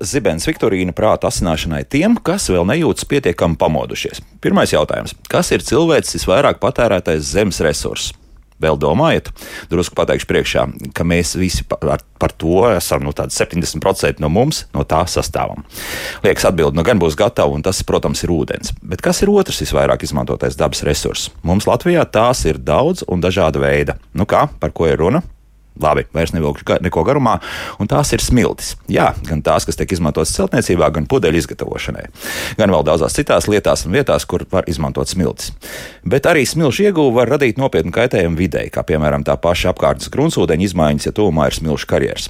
zibens Viktorīna prāta asināšanai tiem, kas vēl nejūtas pietiekami pamodušies. Pirmais jautājums - kas ir cilvēks visvairāk patērētais zemes resurss? Vēl domājat, drusku pateikšu priekšā, ka mēs visi par, par to esam nu, 70% no mums no tā sastāvam. Liekas, atbildi nu gan būs gatava, un tas, protams, ir ūdens. Bet kas ir otrs visvairāk izmantotais dabas resurss? Mums Latvijā tās ir daudz un dažāda veida. Nu kā, par ko ir runa? Labi, vairs nevilkšu ga neko garumā, un tās ir smiltis. Jā, gan tās, kas tiek izmantotas celtniecībā, gan pudeļu izgatavošanai, gan vēl daudzās citās lietās un vietās, kur var izmantot smiltis. Bet arī smilšu ieguva var radīt nopietnu kaitējumu videi, kā piemēram tā paša apkārtnes gruntsūdeņa izmaiņas, ja tuvumā ir smilšu karjeras.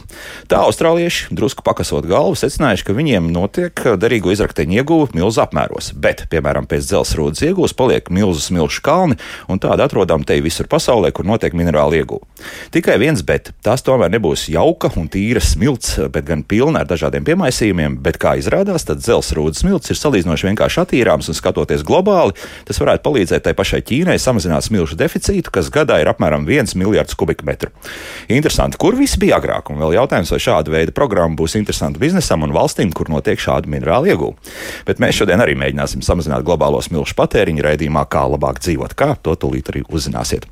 Tā austrālieši, drusku pakasot galvu, secinājuši, ka viņiem notiek derīgo izrakteņu ieguva milzu apmēros, bet, piemēram, pēc dzelzrūdas iegūs paliek milzu smilšu kalni, un tāda atrodam te visur pasaulē, kur notiek minerāla ieguva. Tikai viens bet bet tās tomēr nebūs jauka un tīra smilts, bet gan pilna ar dažādiem piemaisījumiem. Bet, kā izrādās, tad dzelzrūdas smilts ir salīdzinoši vienkārši attīrāms un skatoties globāli, tas varētu palīdzēt tai pašai Ķīnai samazināt smilšu deficītu, kas gadā ir apmēram 1 miljards kubikmetru. Interesanti, kur viss bija agrāk, un vēl jautājums, vai šāda veida programma būs interesanta biznesam un valstīm, kur notiek šāda minerāla iegūta. Bet mēs šodien arī mēģināsim samazināt globālo smilšu patēriņu raidījumā, kā labāk dzīvot. Kā to tūlīt arī uzzināsiet.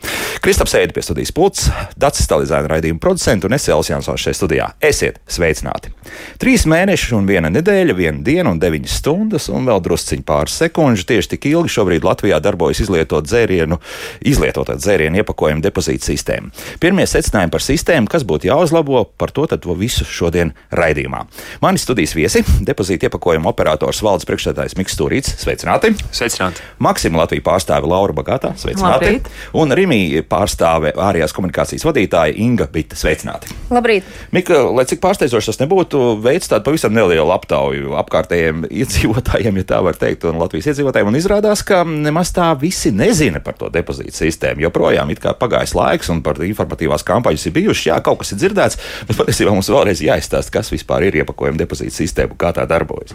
Kristaps Ēdi pie studijas pults, Dats Stalizēna raidījuma producentu un es Elsijas Jansons šeit studijā. Esiet sveicināti! Trīs mēneši un viena nedēļa, viena diena un deviņas stundas un vēl drusciņi pāris sekundžu. Tieši tik ilgi šobrīd Latvijā darbojas izlietot dzērienu, izlietotā dzērienu iepakojumu depozītu sistēmu. Pirmie secinājumi par sistēmu, kas būtu jāuzlabo, par to tad visu šodien raidījumā. Mani studijas viesi - depozītu iepakojumu operators valdes priekšstādājs Miks Stūrīts. Sveicināti! Sveicināti! Maksima Latvija pārstāve Laura Bagātā. Sveicināti! Labrīt. Un Rimī pārstāve ārējās komunikācijas vadītāja Inga Bita. Sveicināti! Labrīt! Mika, lai cik pārsteidzoši tas nebūtu, veids tādu pavisam nelielu aptauju apkārtējiem iedzīvotājiem, ja tā var teikt, un Latvijas iedzīvotājiem. Un izrādās, ka nemaz tā visi nezina par to depozītu sistēmu. Joprojām ir pagājis laiks, un par informatīvās kampaņas ir bijušas, jā, kaut kas ir dzirdēts, bet patiesībā mums vēlreiz jāizstāsta, kas vispār ir iepakojuma depozītu sistēma, kā tā darbojas.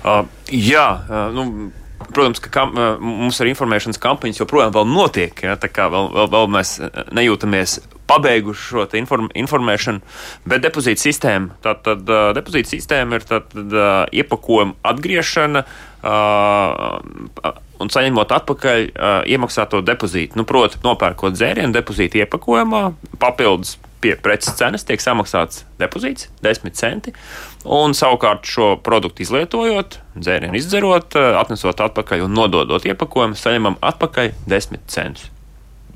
Uh, jā, uh, nu, Protams, ka kam, mums ar informēšanas kampaņas joprojām notiek. Ja, tā kā vēl, vēl, vēl mēs nejūtamies pabeiguši šo inform, informēšanu, bet depozīta sistēma, tad, tad uh, depozīta sistēma ir tad, uh, iepakojuma atgriešana. Uh, un saņemot atpakaļ iemaksāto depozītu. Nu, Proti, nopērkot dzērienu depozītu iepakojumā, papildus pie preces cenas tiek samaksāts depozīts, 10 centi. Un savukārt šo produktu izlietojot, dzērienu izdzerot, atnesot atpakaļ un nododot iepakojumu, saņemam atpakaļ 10 centus.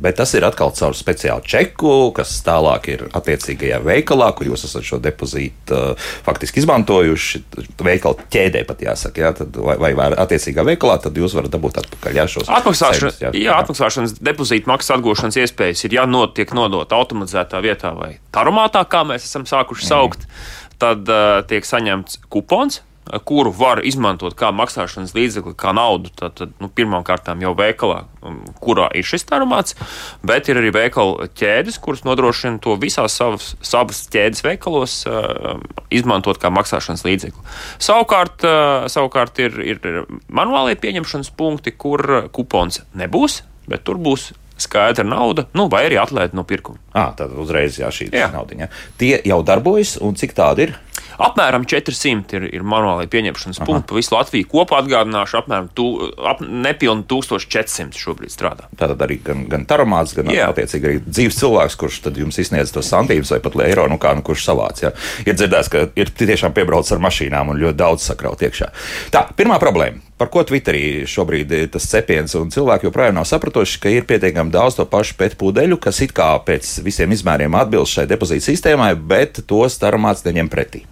Bet tas ir atkal caur speciālu čeku, kas tālāk ir attiecīgajā veikalā, kur jūs esat šo depozītu uh, faktiski izmantojuši. Veikala ķēdē pat jāsaka, jā, tad, vai, vai, attiecīgā veikalā, tad jūs varat dabūt atpakaļ jā, šos atmaksāšanas. Jā, jā, atmaksāšanas depozīta maksas atgūšanas iespējas ir, ja notiek nodot automatizētā vietā vai taromātā, kā mēs esam sākuši saukt, mm. tad uh, tiek saņemts kupons kuru var izmantot kā maksāšanas līdzekli, kā naudu. Tad, tad nu, pirmkārt jau veikalā, um, kurā ir šis tarumāts, bet ir arī veikalu ķēdes, kuras nodrošina to visās savas, savas ķēdes veikalos uh, izmantot kā maksāšanas līdzekli. Savukārt, uh, savukārt ir, ir manuālie pieņemšanas punkti, kur kupons nebūs, bet tur būs skaidra nauda, nu, vai arī atlaide no pirkuma. À, tad uzreiz jā, šī nauda. Tie jau darbojas, un cik tādi ir? Apmēram 400 ir, ir manuālai pieņemšanas Aha. punkti pa visu Latviju. Kopā atgādināšu, apmēram tu, ap, nepilni 1400 šobrīd strādā. Tātad arī gan, gan taromāts, gan jā. attiecīgi arī dzīves cilvēks, kurš tad jums izsniedz tos santīmus vai pat eiro, nu kā, nu kurš savāc. Jā. Ir dzirdēts, ka ir tiešām piebrauc ar mašīnām un ļoti daudz sakraut iekšā. Tā, pirmā problēma. Par ko Twitterī šobrīd ir tas cepiens, un cilvēki joprojām nav sapratuši, ka ir pietiekami daudz to pašu pēc pudeļu, kas it kā pēc visiem izmēriem atbilst šai depozīta sistēmai, bet tos taromāts neņem pretī.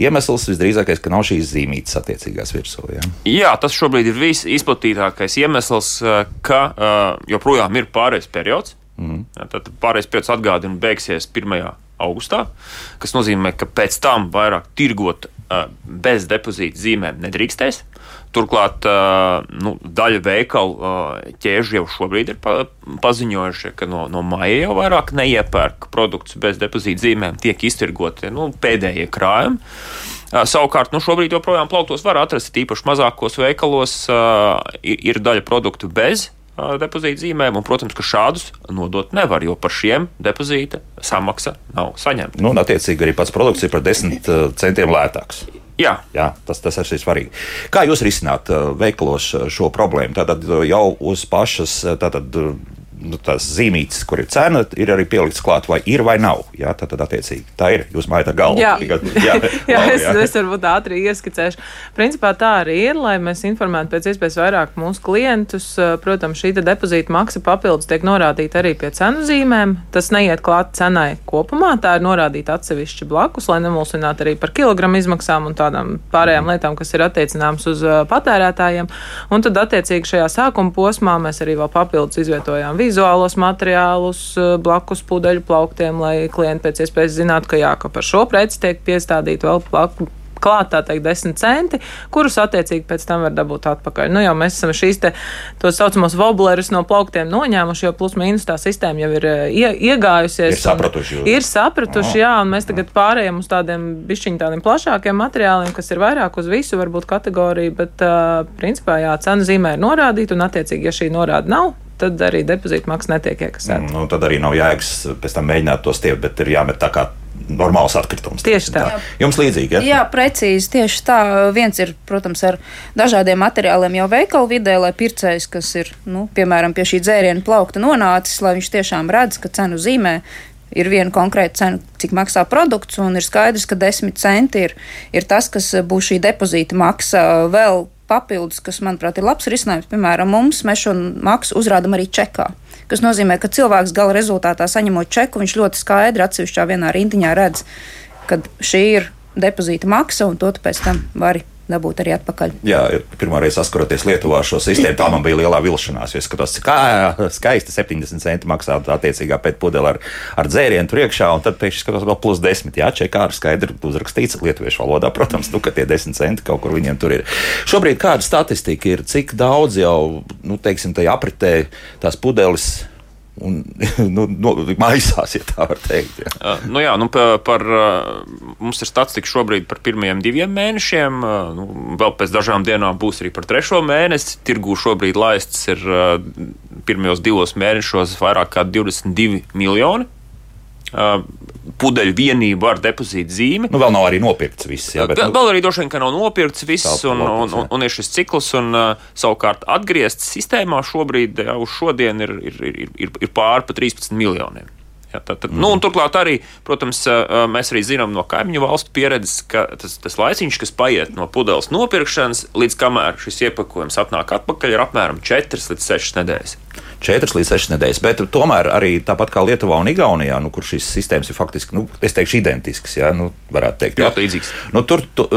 Iemesls visdrīzākais, ka nav šīs zīmītes attiecīgās virsū. Ja? Jā, tas šobrīd ir visizplatītākais iemesls, eh, ka uh, joprojām ir pārējais periods. Mm. Ja, tad pārējais periods atgādina beigsies 1. augustā, kas nozīmē, ka pēc tam vairāk tirgot bez depozīta zīmēm nedrīkstēs. Turklāt nu, daļa veikalu ķēžu jau šobrīd ir paziņojuši, ka no, no maija jau vairāk neiepērk produktus bez depozīta zīmēm, tiek iztirgoti nu, pēdējie krājumi. Savukārt, nu, šobrīd joprojām plauktos var atrast, tīpaši mazākos veikalos ir daļa produktu bez depozīta zīmēm, un, protams, ka šādus nodot nevar, jo par šiem depozīta samaksa nav saņemta. Nu, un, attiecīgi, arī pats produkts ir par 10 centiem lētāks. Jā. Jā, tas, tas ir svarīgi. Kā jūs risināt veikalos šo problēmu? Tātad jau uz pašas tātad, nu, tās zīmītes, kur ir cena, ir arī pielikts klāt, vai ir vai nav. Jā, tad, tad attiecīgi tā ir. Jūs mājat ar galvu. Jā, Tikai, jā, jā, es, es varbūt ātri ieskicēšu. Principā tā arī ir, lai mēs informētu pēc iespējas vairāk mūsu klientus. Protams, šī depozīta maksa papildus tiek norādīta arī pie cenu zīmēm. Tas neiet klāt cenai kopumā, tā ir norādīta atsevišķi blakus, lai nemulsinātu arī par kilogramu izmaksām un tādām pārējām lietām, kas ir attiecināmas uz patērētājiem. Un tad, attiecīgi, šajā sākuma posmā mēs arī vēl papildus izvietojām vīzu vizuālos materiālus eh, blakus pudeļu plauktiem, lai klienti pēc iespējas zinātu, ka jā, ka par šo preci tiek piestādīta vēl plaku klāt, tā teikt, 10 centi, kurus attiecīgi pēc tam var dabūt atpakaļ. Nu, jau mēs esam šīs te, tā saucamos woblerus no plauktiem noņēmuši, jo plus mīnus tā sistēma jau ir eh, ie, iegājusies. Ir sapratuši. Jūs. Ir sapratuši, jā, un mēs tagad pārējām uz tādiem bišķiņ tādiem plašākiem materiāliem, kas ir vairāk uz visu varbūt kategoriju, bet uh, principā jā, cenu zīmē ir norādīta, un attiecīgi, ja šī norāda nav, tad arī depozīta maksa netiek iekasēta. Nu, tad arī nav jēgas pēc tam mēģināt to stiept, bet ir jāmet tā kā normāls atkritums. Tieši tā. tā. Jums līdzīgi, ja? Jā, precīzi. Tieši tā. Viens ir, protams, ar dažādiem materiāliem jau veikalu vidē, lai pircējs, kas ir, nu, piemēram, pie šī dzēriena plaukta nonācis, lai viņš tiešām redz, ka cenu zīmē ir viena konkrēta cena, cik maksā produkts, un ir skaidrs, ka 10 centi ir, ir tas, kas būs šī depozīta maksa vēl papildus, kas, manuprāt, ir labs risinājums. Piemēram, mums šo maksu uzrādām arī čekā. Tas nozīmē, ka cilvēks gala rezultātā saņemot čeku, viņš ļoti skaidri atsevišķā vienā rindiņā redz, ka šī ir depozīta maksa, un to pēc tam vari dabūt arī atpakaļ. Jā, pirmā reize saskaroties Lietuvā ar šo sistēmu, tā man bija lielā vilšanās. Es skatos, cik skaisti 70 centi maksā attiecīgā pēdpudele ar, ar dzērienu tur iekšā, un tad pēkšņi skatos vēl plus 10. Jā, čekā ir skaidri uzrakstīts lietuviešu valodā, protams, nu, ka tie 10 centi kaut kur viņiem tur ir. Šobrīd kāda statistika ir, cik daudz jau, nu, teiksim, tajā apritē tās pudeles un nu, nu, maisās, ja tā var teikt. Jā. Uh, nu jā, nu par, par, uh, mums ir statistika šobrīd par pirmajiem diviem mēnešiem. Uh, nu, vēl pēc dažām dienām būs arī par trešo mēnesi. Tirgū šobrīd laists ir pirmajos divos mēnešos vairāk kā 22 miljoni. Uh, pudeļu vienību ar depozītu zīmi. Nu, vēl nav arī nopirkts viss. Jā, bet, vēl, nu, vēl arī droši vien, ka nav nopirkts viss, un, un, un, un ir šis cikls, un uh, savukārt atgriezts sistēmā šobrīd, jā, uz šodien ir, ir, ir, ir, ir pāri pa 13 miljoniem. Jā, tad, tad, mm. nu, turklāt arī, protams, mēs arī zinām no kaimiņu valstu pieredzes, ka tas, tas laiciņš, kas paiet no pudeles nopirkšanas līdz kamēr šis iepakojums atnāk atpakaļ, ir apmēram 4 līdz 6 nedēļas. 4 līdz 6 nedēļas. Bet tomēr arī tāpat kā Lietuvā un Igaunijā, nu, kur šīs sistēmas ir faktiski, nu, es teikšu, identiskas, ja, nu, varētu teikt. Ļoti līdzīgas. Nu, tur tu,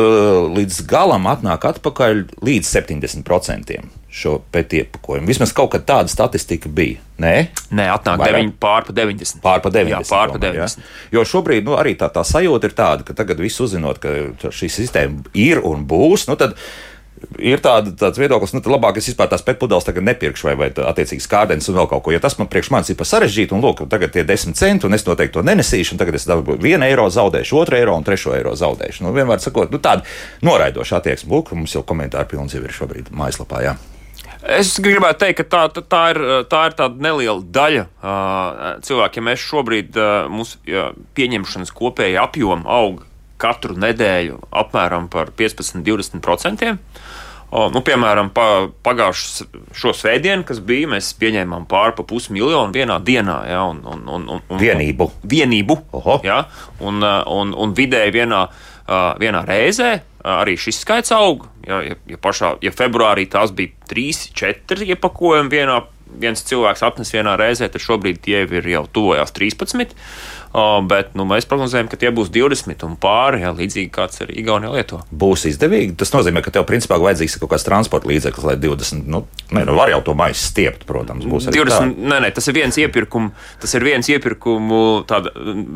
līdz galam atnāk atpakaļ līdz 70% šo pētiepakojumu. Vismaz kaut kad tāda statistika bija. Nē, Nē atnāk 9, pār pa 90. Pār pa 90. Jā, pār pa 90. Tomēr, ja? Jo šobrīd nu, arī tā, tā sajūta ir tāda, ka tagad viss uzzinot, ka šī sistēma ir un būs, nu tad ir tāda, tāds viedoklis, nu, labāk es vispār tās pēkpudeles tagad nepirkšu, vai, vai attiecīgi skārdenes un vēl kaut ko. Jo tas man priekš manis ir par sarežģītu, un lūk, tagad tie desmit centi, un es noteikti to nenesīšu, un tagad es dabūju vienu eiro zaudēšu, otru eiro un trešo eiro zaudēšu. Nu, vienmēr sakot, nu, tāda noraidoša attieksme. Lūk, mums jau komentāri pilns jau ir šobrīd mājaslapā. Jā. Es gribētu teikt, ka tā, tā, ir, tā ir tāda neliela daļa uh, cilvēku. Ja mēs šobrīd uh, mūsu uh, pieņemšanas kopēja apjoma aug katru nedēļu apmēram par 15-20%. O, nu, piemēram, pa, pagājušo svētdienu, kas bija, mēs pieņēmām pāri pa pusmiljonu vienā dienā. Ja, un, un, un, un, vienību. vienību ja, un, un, un vidēji vienā, vienā reizē arī šis skaits aug. Ja, ja, ja, pašā, ja februārī tās bija 3, 4 iepakojumi vienā, viens cilvēks atnes vienā reizē, tad šobrīd tie ir jau tuvojās 13 bet nu, mēs prognozējam, ka tie būs 20 un pāri, jā, līdzīgi kāds ir Igaunija Lietuva. Būs izdevīgi. Tas nozīmē, ka tev principā vajadzīgs kaut kāds transporta līdzeklis, lai 20, nu, ne, nu var jau to maisu stiept, protams, būs arī 20, tā. nē, nē, tas ir viens iepirkumu, tas ir viens iepirkumu tāda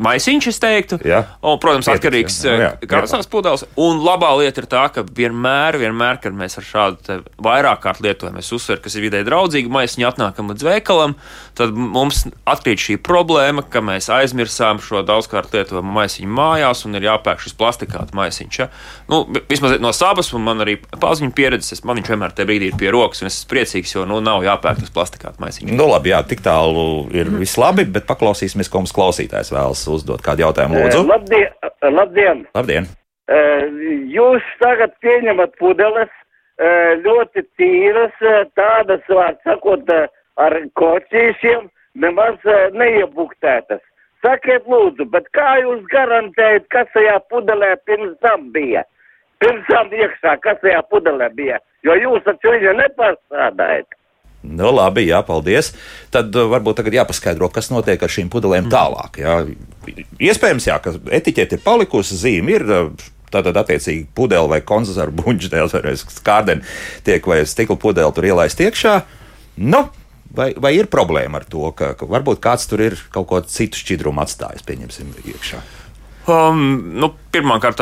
maisiņš, es teiktu. Jā. Un, protams, Pietiks, atkarīgs krāsās pudeles. Un labā lieta ir tā, ka vienmēr, vienmēr, kad mēs ar šādu vairāk kārt lietojam, es uzsveru, kas ir vidē draudzīga maisiņa atnākam līdz veikalam, tad mums atkrīt šī problēma, ka mēs aizmirsām atstājam šo daudzkārt lietojamu maisiņu mājās un ir jāpērk šis plastikāta maisiņš. Ja? Nu, vismaz no savas, un man arī paziņu pieredzes, man viņš vienmēr te brīdī ir pie rokas, un es esmu priecīgs, jo nu, nav jāpērk tas plastikāta maisiņš. Nu, labi, jā, tik tālu ir mm. viss labi, bet paklausīsimies, ko mums klausītājs vēlas uzdot kādu jautājumu. Lūdzu! Labdien! labdien. labdien. Jūs tagad pieņemat pudeles ļoti tīras, tādas, var sakot, ar koķīšiem, nemaz neiebuktētas. Sakiet, lūdzu, bet kā jūs garantējat, kas tajā pudelē pirms tam bija? Pirms tam iekšā, kas tajā pudelē bija? Jo jūs taču viņu nepārstrādājat. Nu, labi, jā, paldies. Tad uh, varbūt tagad jāpaskaidro, kas notiek ar šīm pudelēm tālāk. Jā. Iespējams, jā, ka etiķete ir palikusi, zīme ir. Tātad, attiecīgi, pudele vai konzervu buļbuļs, neatceros, kārdeni tiek vai stikla pudele tur ielaist iekšā. Nu, vai, vai ir problēma ar to, ka, ka varbūt kāds tur ir kaut ko citu šķidrumu atstājis, pieņemsim, iekšā? Um, nu, Pirmkārt,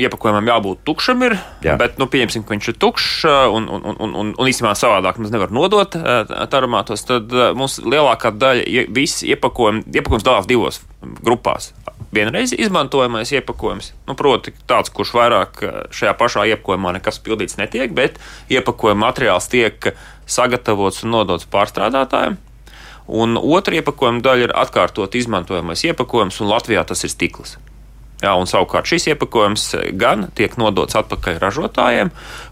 iepakojumam jābūt tukšam, ir, Jā. bet nu, pieņemsim, ka viņš ir tukšs uh, un, un, un, un, un īstenībā savādāk mēs nevaram nodot uh, taromātos. Tad uh, mums lielākā daļa visi iepakojumi, iepakojums dalās divos grupās. Vienreiz izmantojamais iepakojums, nu, proti, tāds, kurš vairāk šajā pašā iepakojumā nekas pildīts netiek, bet iepakojuma materiāls tiek sagatavots un nodots pārstrādātājiem. Un otra iepakojuma daļa ir atkārtot izmantojamais iepakojums, un Latvijā tas ir stikls. Jā, un savukārt šis iepakojums gan tiek nodots atpakaļ ražotājiem,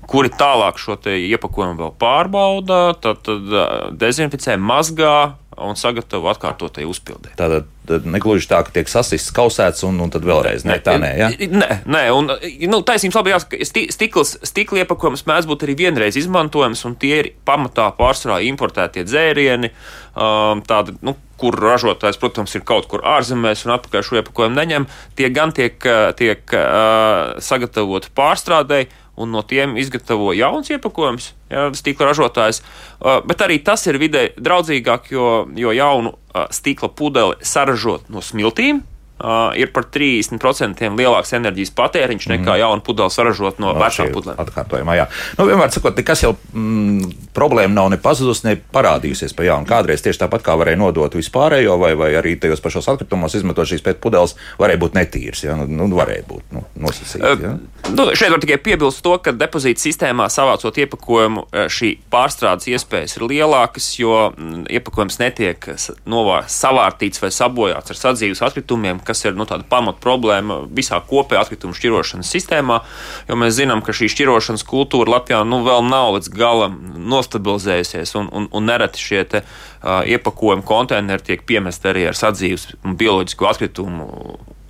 kuri tālāk šo iepakojumu vēl pārbauda, tad, tad dezinficē, mazgā un sagatavo atkārtotai uzpildē. Tātad negluži tā, ka tiek sasists, kausēts un, un tad vēlreiz. Nē, tā nē, ja? nē, nē un nu, taisnība labi jāsaka, stikls, stikla iepakojums mēdz būt arī vienreiz izmantojams, un tie ir pamatā pārsvarā importētie dzērieni. Um, tādi, nu, kur ražotājs, protams, ir kaut kur ārzemēs un atpakaļ šo iepakojumu neņem, tie gan tiek, tiek uh, sagatavoti pārstrādēji un no tiem izgatavo jauns iepakojums, ja, stikla ražotājs. Uh, bet arī tas ir vidē draudzīgāk, jo, jo jaunu uh, stikla pudeli saražot no smiltīm, uh, ir par 30% lielāks enerģijas patēriņš nekā mm. jaunu pudeli saražot no, no vecām pudelēm. Atkārtojumā, jā. Nu, vienmēr sakot, nekas jau mm, problēma nav ne pazudusi, ne parādījusies pa jaunu. Kādreiz tieši tāpat kā varēja nodot vispārējo, vai, vai arī tajos pašos atkritumos izmetot šīs pēc pudeles, varēja būt netīrs. Ja? Nu, nu, varēja būt nu, nosacīts. Ja? Nu, šeit var tikai piebilst to, ka depozīta sistēmā savācot iepakojumu, šī pārstrādes iespējas ir lielākas, jo mm, iepakojums netiek novār, savārtīts vai sabojāts ar sadzīves atkritumiem, kas ir nu, tāda pamat problēma visā kopējā atkritumu šķirošanas sistēmā. Jo mēs zinām, ka šī šķirošanas kultūra Latvijā nu, vēl nav līdz galam nostabilizējusies, un, un, un nereti šie te, uh, iepakojumu konteineri tiek piemesti arī ar sadzīves un bioloģisku atkritumu.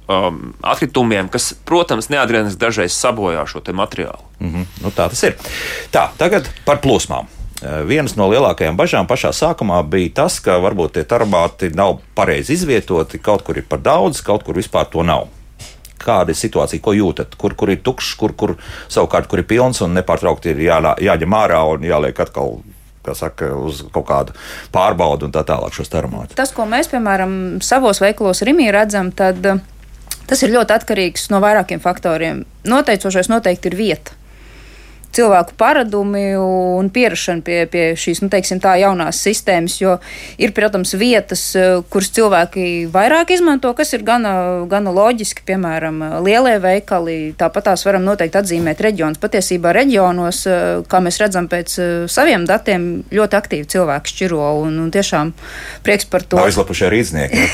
Um, atkritumiem, kas, protams, neatgriezīs dažreiz sabojā šo materiālu. Mm -hmm. nu, tā tas ir. Tā, tagad par plūsmām. Eh, vienas no lielākajām bažām pašā sākumā bija tas, ka varbūt tie tarbāti nav pareizi izvietoti, kaut kur ir par daudz, kaut kur vispār to nav. Kāda ir situācija, ko jūtat? Kur, kur ir tukšs, kur, kur savukārt kur ir pilns un nepārtraukti ir jā, jāņem ārā un jāliek atkal saka, uz kaut kādu pārbaudu un tā tālāk šos termātus. Tas, ko mēs, piemēram, savos veikalos Rimī redzam, tad eh, tas ir ļoti atkarīgs no vairākiem faktoriem. Noteicošais noteikti ir vieta cilvēku paradumi un pierašana pie, pie šīs, nu, teiksim, tā jaunās sistēmas, jo ir, protams, vietas, eh, kuras cilvēki vairāk izmanto, kas ir gana, gana loģiski, piemēram, lielie veikali, tāpat tās varam noteikti atzīmēt reģionus. Patiesībā reģionos, eh, kā mēs redzam pēc eh, saviem datiem, ļoti aktīvi cilvēki šķiro un, un tiešām prieks par to. Nav izlapušie rīdznieki,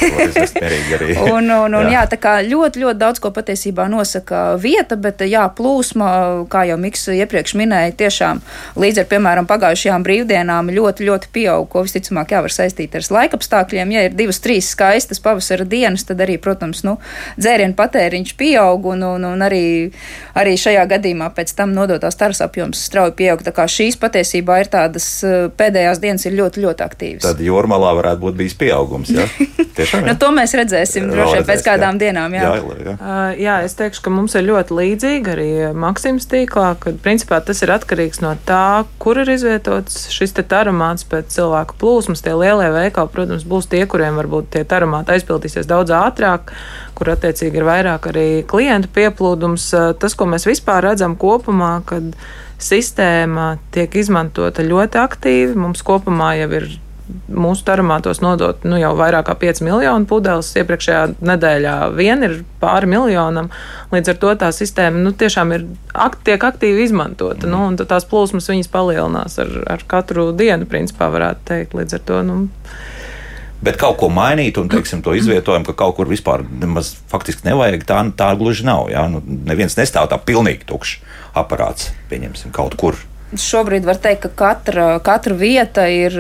arī. un, un, un, jā. jā, tā kā ļoti, ļoti daudz ko patiesībā nosaka vieta, bet jā, plūsma, kā jau Miks iepriekš iepriekš minēju, tiešām līdz ar, piemēram, pagājušajām brīvdienām ļoti, ļoti pieaug, ko visticamāk jā, var saistīt ar laikapstākļiem. Ja ir divas, trīs skaistas pavasara dienas, tad arī, protams, nu, dzērienu patēriņš pieaug un, un, un arī, arī šajā gadījumā pēc tam nodotās taras apjoms strauji pieaug. Tā kā šīs patiesībā ir tādas eh, pēdējās dienas ir ļoti, ļoti aktīvas. Tad jūrmalā varētu būt bijis pieaugums, jā? Tiešām, nu, to mēs redzēsim droši vien pēc kādām jā. dienām, jā. Jā, jā. Uh, jā, es teikšu, ka mums ir ļoti līdzīgi arī Maksims tīklā, kad principā principā tas ir atkarīgs no tā, kur ir izvietots šis tarumāts pēc cilvēku plūsmas. Tie lielie veikali, protams, būs tie, kuriem varbūt tie tarumāti aizpildīsies daudz ātrāk, kur attiecīgi ir vairāk arī klientu pieplūdums. Tas, ko mēs vispār redzam kopumā, kad sistēma tiek izmantota ļoti aktīvi, mums kopumā jau ir mūsu tarumātos nodot nu, jau vairāk kā 5 miljonu pudeles. Iepriekšējā nedēļā vien ir pāri miljonam. Līdz ar to tā sistēma nu, tiešām ir, akt, tiek aktīvi izmantota. Mm. Nu, tās plūsmas viņas palielinās ar, ar katru dienu, principā varētu teikt. Līdz ar to. Nu, Bet kaut ko mainīt un teiksim, to izvietojumu, ka kaut kur vispār nemaz faktiski nevajag, tā, tā gluži nav. Jā? Nu, neviens nestāv tā pilnīgi tukšs aparāts, pieņemsim, kaut kur šobrīd var teikt, ka katra, katra vieta ir,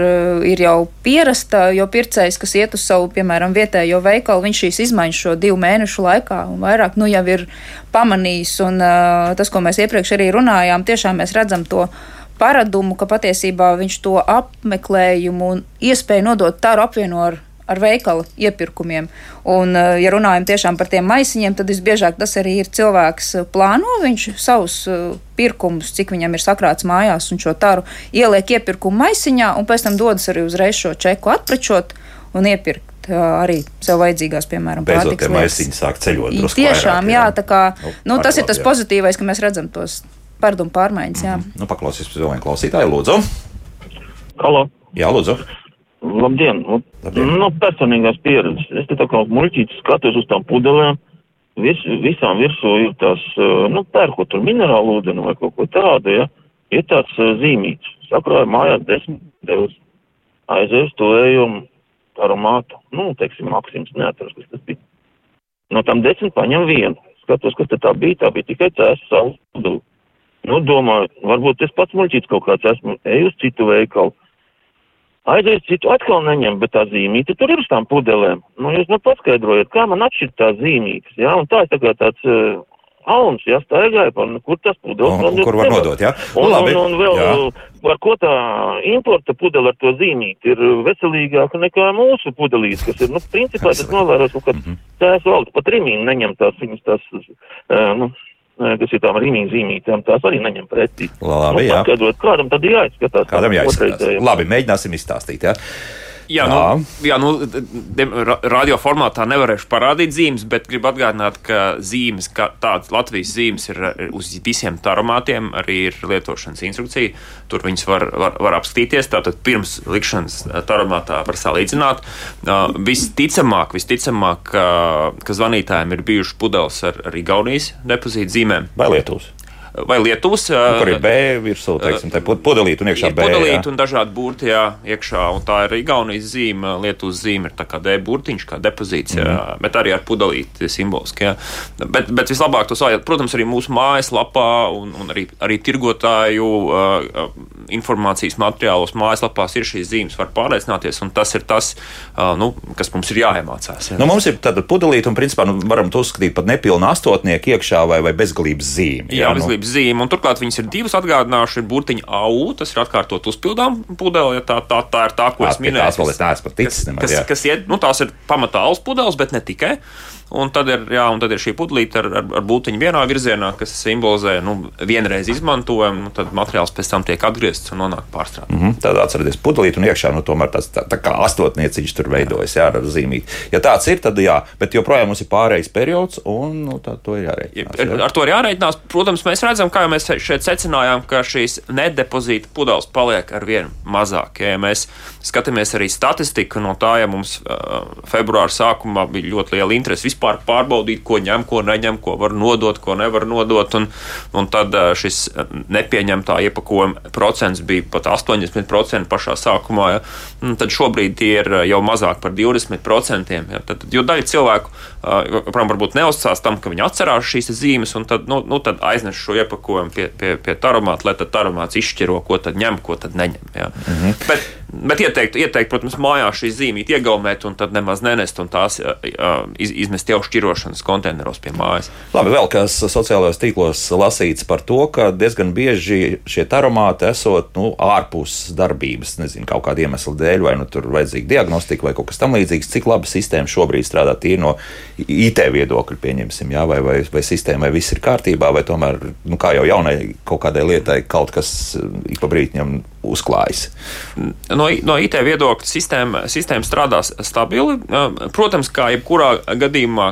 ir jau pierasta, jo pircējs, kas iet uz savu, piemēram, vietējo veikalu, viņš šīs izmaiņas šo divu mēnešu laikā un vairāk nu, jau ir pamanījis. Un uh, tas, ko mēs iepriekš arī runājām, tiešām mēs redzam to paradumu, ka patiesībā viņš to apmeklējumu un iespēju nodot tāru apvieno ar ar veikala iepirkumiem. Un, eh, ja runājam tiešām par tiem maisiņiem, tad visbiežāk tas arī ir cilvēks eh, plāno, viņš savus eh, pirkumus, cik viņam ir sakrāts mājās, un šo taru ieliek iepirkumu maisiņā, un pēc tam dodas arī uzreiz šo čeku atprečot un iepirkt. Arī sev vajadzīgās, piemēram, Beidzot, tie maisiņi sāk ceļot. Tiešām, vairāk, jā, jā, tā kā, nu, nu, tas ir tas jā. pozitīvais, ka mēs redzam tos paradumu pārmaiņas, jā. Mm -hmm. Nu, paklausīsimies vēl vienu klausītāju, lūdzu. Halo. Jā, lūdzu. Labdien! Nu, Labdien. nu, personīgās pieredzes. Es te tā kā muļķītis skatos uz tām pudelēm. Vis, visām virsū ir tās, nu, pērkot tur minerālu ūdeni vai kaut ko tādu, ja. Ir tāds uh, zīmīts. Sakrāja mājās desmit devus. Aizies to ejumu aromātu. Nu, teiksim, Maksims neatrast, kas tas bija. No tam desmit paņem vienu. Skatos, kas tā bija. Tā bija tikai cēsas saules pudeli. Nu, domāju, varbūt es pats muļķītis kaut kāds esmu. Eju uz citu veikalu Aiziet citu atkal neņem, bet tā zīmīte tur ir uz tām pudelēm. Nu, jūs man paskaidrojat, kā man atšķirt tā zīmītes, jā, un tā ir kā tāds uh, alns, jā, staigāja, par, nu, kur tas pudeles. Un, un, kur var nodot, jā? Un, un, un, un vēl, jā. ar ko tā importa pudele ar to zīmīti ir veselīgāka nekā mūsu pudelīs, kas ir, nu, principā tas novēros, ka mm -hmm. tās valsts pat rimīni neņem tās viņas tās, uh, nu, kas ir tām rīmīm zīmītēm, tās arī neņem pretī. Labi, nu, jā. Kādam tad jāizskatās. Kādam jāizskatās. Labi, mēģināsim izstāstīt, jā. Jā, jā. nu, jā, nu radio formātā nevarēšu parādīt zīmes, bet gribu atgādināt, ka zīmes, ka tādas Latvijas zīmes ir uz visiem taromātiem, arī ir lietošanas instrukcija. Tur viņas var, var, var apskatīties. Tātad pirms likšanas taromātā var salīdzināt. Uh, visticamāk, visticamāk, ka zvanītājiem ir bijušas pudeles ar, ar Igaunijas depozītu zīmēm. Vai Lietuvas? Vai Lietuvas. Nu, kur ir B virsū, teiksim, tā pudelīte un iekšā B. Pudelīte un dažādi burti, jā, iekšā, un tā ir Igaunijas zīme, Lietuvas zīme ir tā kā D burtiņš, kā depozīts, jā, mm. bet arī ar pudelīti simboliski, jā. Bet, bet vislabāk to sājāt, protams, arī mūsu mājaslapā un, un arī, arī tirgotāju uh, informācijas materiālos mājaslapās ir šīs zīmes, var pārliecināties, un tas ir tas, uh, nu, kas mums ir jāiemācās. Jā. Nu, mums ir tāda pudelīte, un principā nu, varam to uzskatīt par nepilnu astotnieku iekšā vai, vai bezgalības zīmi. Jā, jā nu. bezgalības zīme, un turklāt viņas ir divas atgādinājušas, ir burtiņa AU, tas ir atkārtot uzpildām pudeli, ja tā, tā, tā ir tā, ko es minēju. Tās vēl es neesmu ticis. Kas, kas, kas iet, nu, tās ir pamatā alus pudeles, bet ne tikai. Un tad ir, jā, un tad ir šī pudelīte ar, ar, ar būtiņu vienā virzienā, kas simbolizē nu, vienreiz izmantojumu, tad materiāls pēc tam tiek atgriezts un nonāk pārstrādē. Mm -hmm. Tad atcerieties, pudelīt un iekšā nu, tomēr tas tā, tā kā astotnieciņš tur veidojas, jā, ar zīmīti. Ja tāds ir, tad jā, bet joprojām mums ir pārējais periods, un nu, tā, to ir jārēķinās. Jā. Ar to ir jārēķinās. Protams, mēs redzam, kā jau mēs šeit secinājām, ka šīs nedepozīta pudeles paliek ar vien mazāk. Ja mēs skatāmies arī statistiku no tā, ja mums uh, februāra sākumā bija ļoti liela interese vispār pārbaudīt, ko ņem, ko neņem, ko var nodot, ko nevar nodot, un, un tad šis nepieņemtā iepakojuma procents bija pat 80% pašā sākumā, ja? tad šobrīd tie ir jau mazāk par 20%. Ja? Tad, jo daļa cilvēku, protams, varbūt neuzticās tam, ka viņi atcerās šīs zīmes, un tad, nu, nu, tad aiznes šo iepakojumu pie, pie, pie taromāta, lai tad taromāts izšķiro, ko tad ņem, ko tad neņem. Ja? -hmm. Bet, Bet ieteikt, ieteikt, protams, mājās šīs zīmītes iegaumēt un tad nemaz nenest un tās iz, izmest jau šķirošanas konteineros pie mājas. Labi, vēl kas sociālajos tīklos lasīts par to, ka diezgan bieži šie aromāti esot nu, ārpus darbības, nezinu, kaut kāda iemesla dēļ, vai nu tur vajadzīga diagnostika vai kaut kas tamlīdzīgs. Cik laba sistēma šobrīd strādā tīri no IT viedokļa, pieņemsim, jā, vai, vai, vai sistēmai viss ir kārtībā, vai tomēr, nu, kā jau jaunai kaut kādai lietai, kaut kas ik pa brītiņam uzklājas. No, no IT viedokļa sistēma, sistēma strādās stabili. Protams, kā jebkurā gadījumā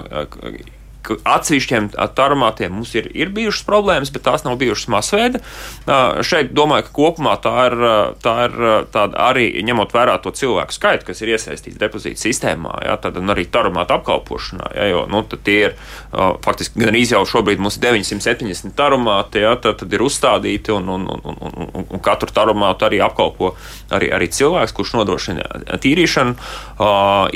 atsevišķiem taromātiem mums ir, ir bijušas problēmas, bet tās nav bijušas masveida. Šeit domāju, ka kopumā tā ir, tā ir tāda arī ņemot vērā to cilvēku skaitu, kas ir iesaistīts depozīta sistēmā, ja, tad arī taromāta apkalpošanā. Ja, jo nu, tie ir faktiski gan arī jau šobrīd mums ir 970 taromāti, ja, tad, tad ir uzstādīti un, un, un, un, un, un katru taromātu arī apkalpo arī, arī cilvēks, kurš nodrošina tīrīšanu,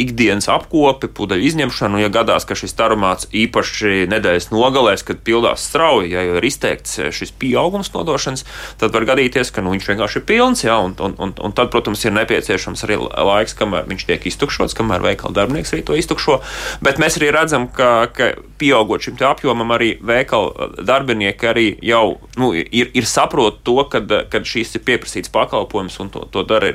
ikdienas apkopi, pudeļu izņemšanu. Ja gadās, ka šis taromāts īpaši īpaši nedēļas nogalēs, kad pildās strauji, ja ir izteikts eh, šis pieaugums nodošanas, tad var gadīties, ka nu, viņš vienkārši ir pilns, jā, un, un, un, un tad, protams, ir nepieciešams arī laiks, kamēr viņš tiek iztukšots, kamēr veikala darbinieks arī to iztukšo. Bet mēs arī redzam, ka, ka pieaugot šim apjomam, arī veikala darbinieki arī jau nu, ir, ir saprot to, kad, kad šīs ir pieprasīts pakalpojums un to, to dara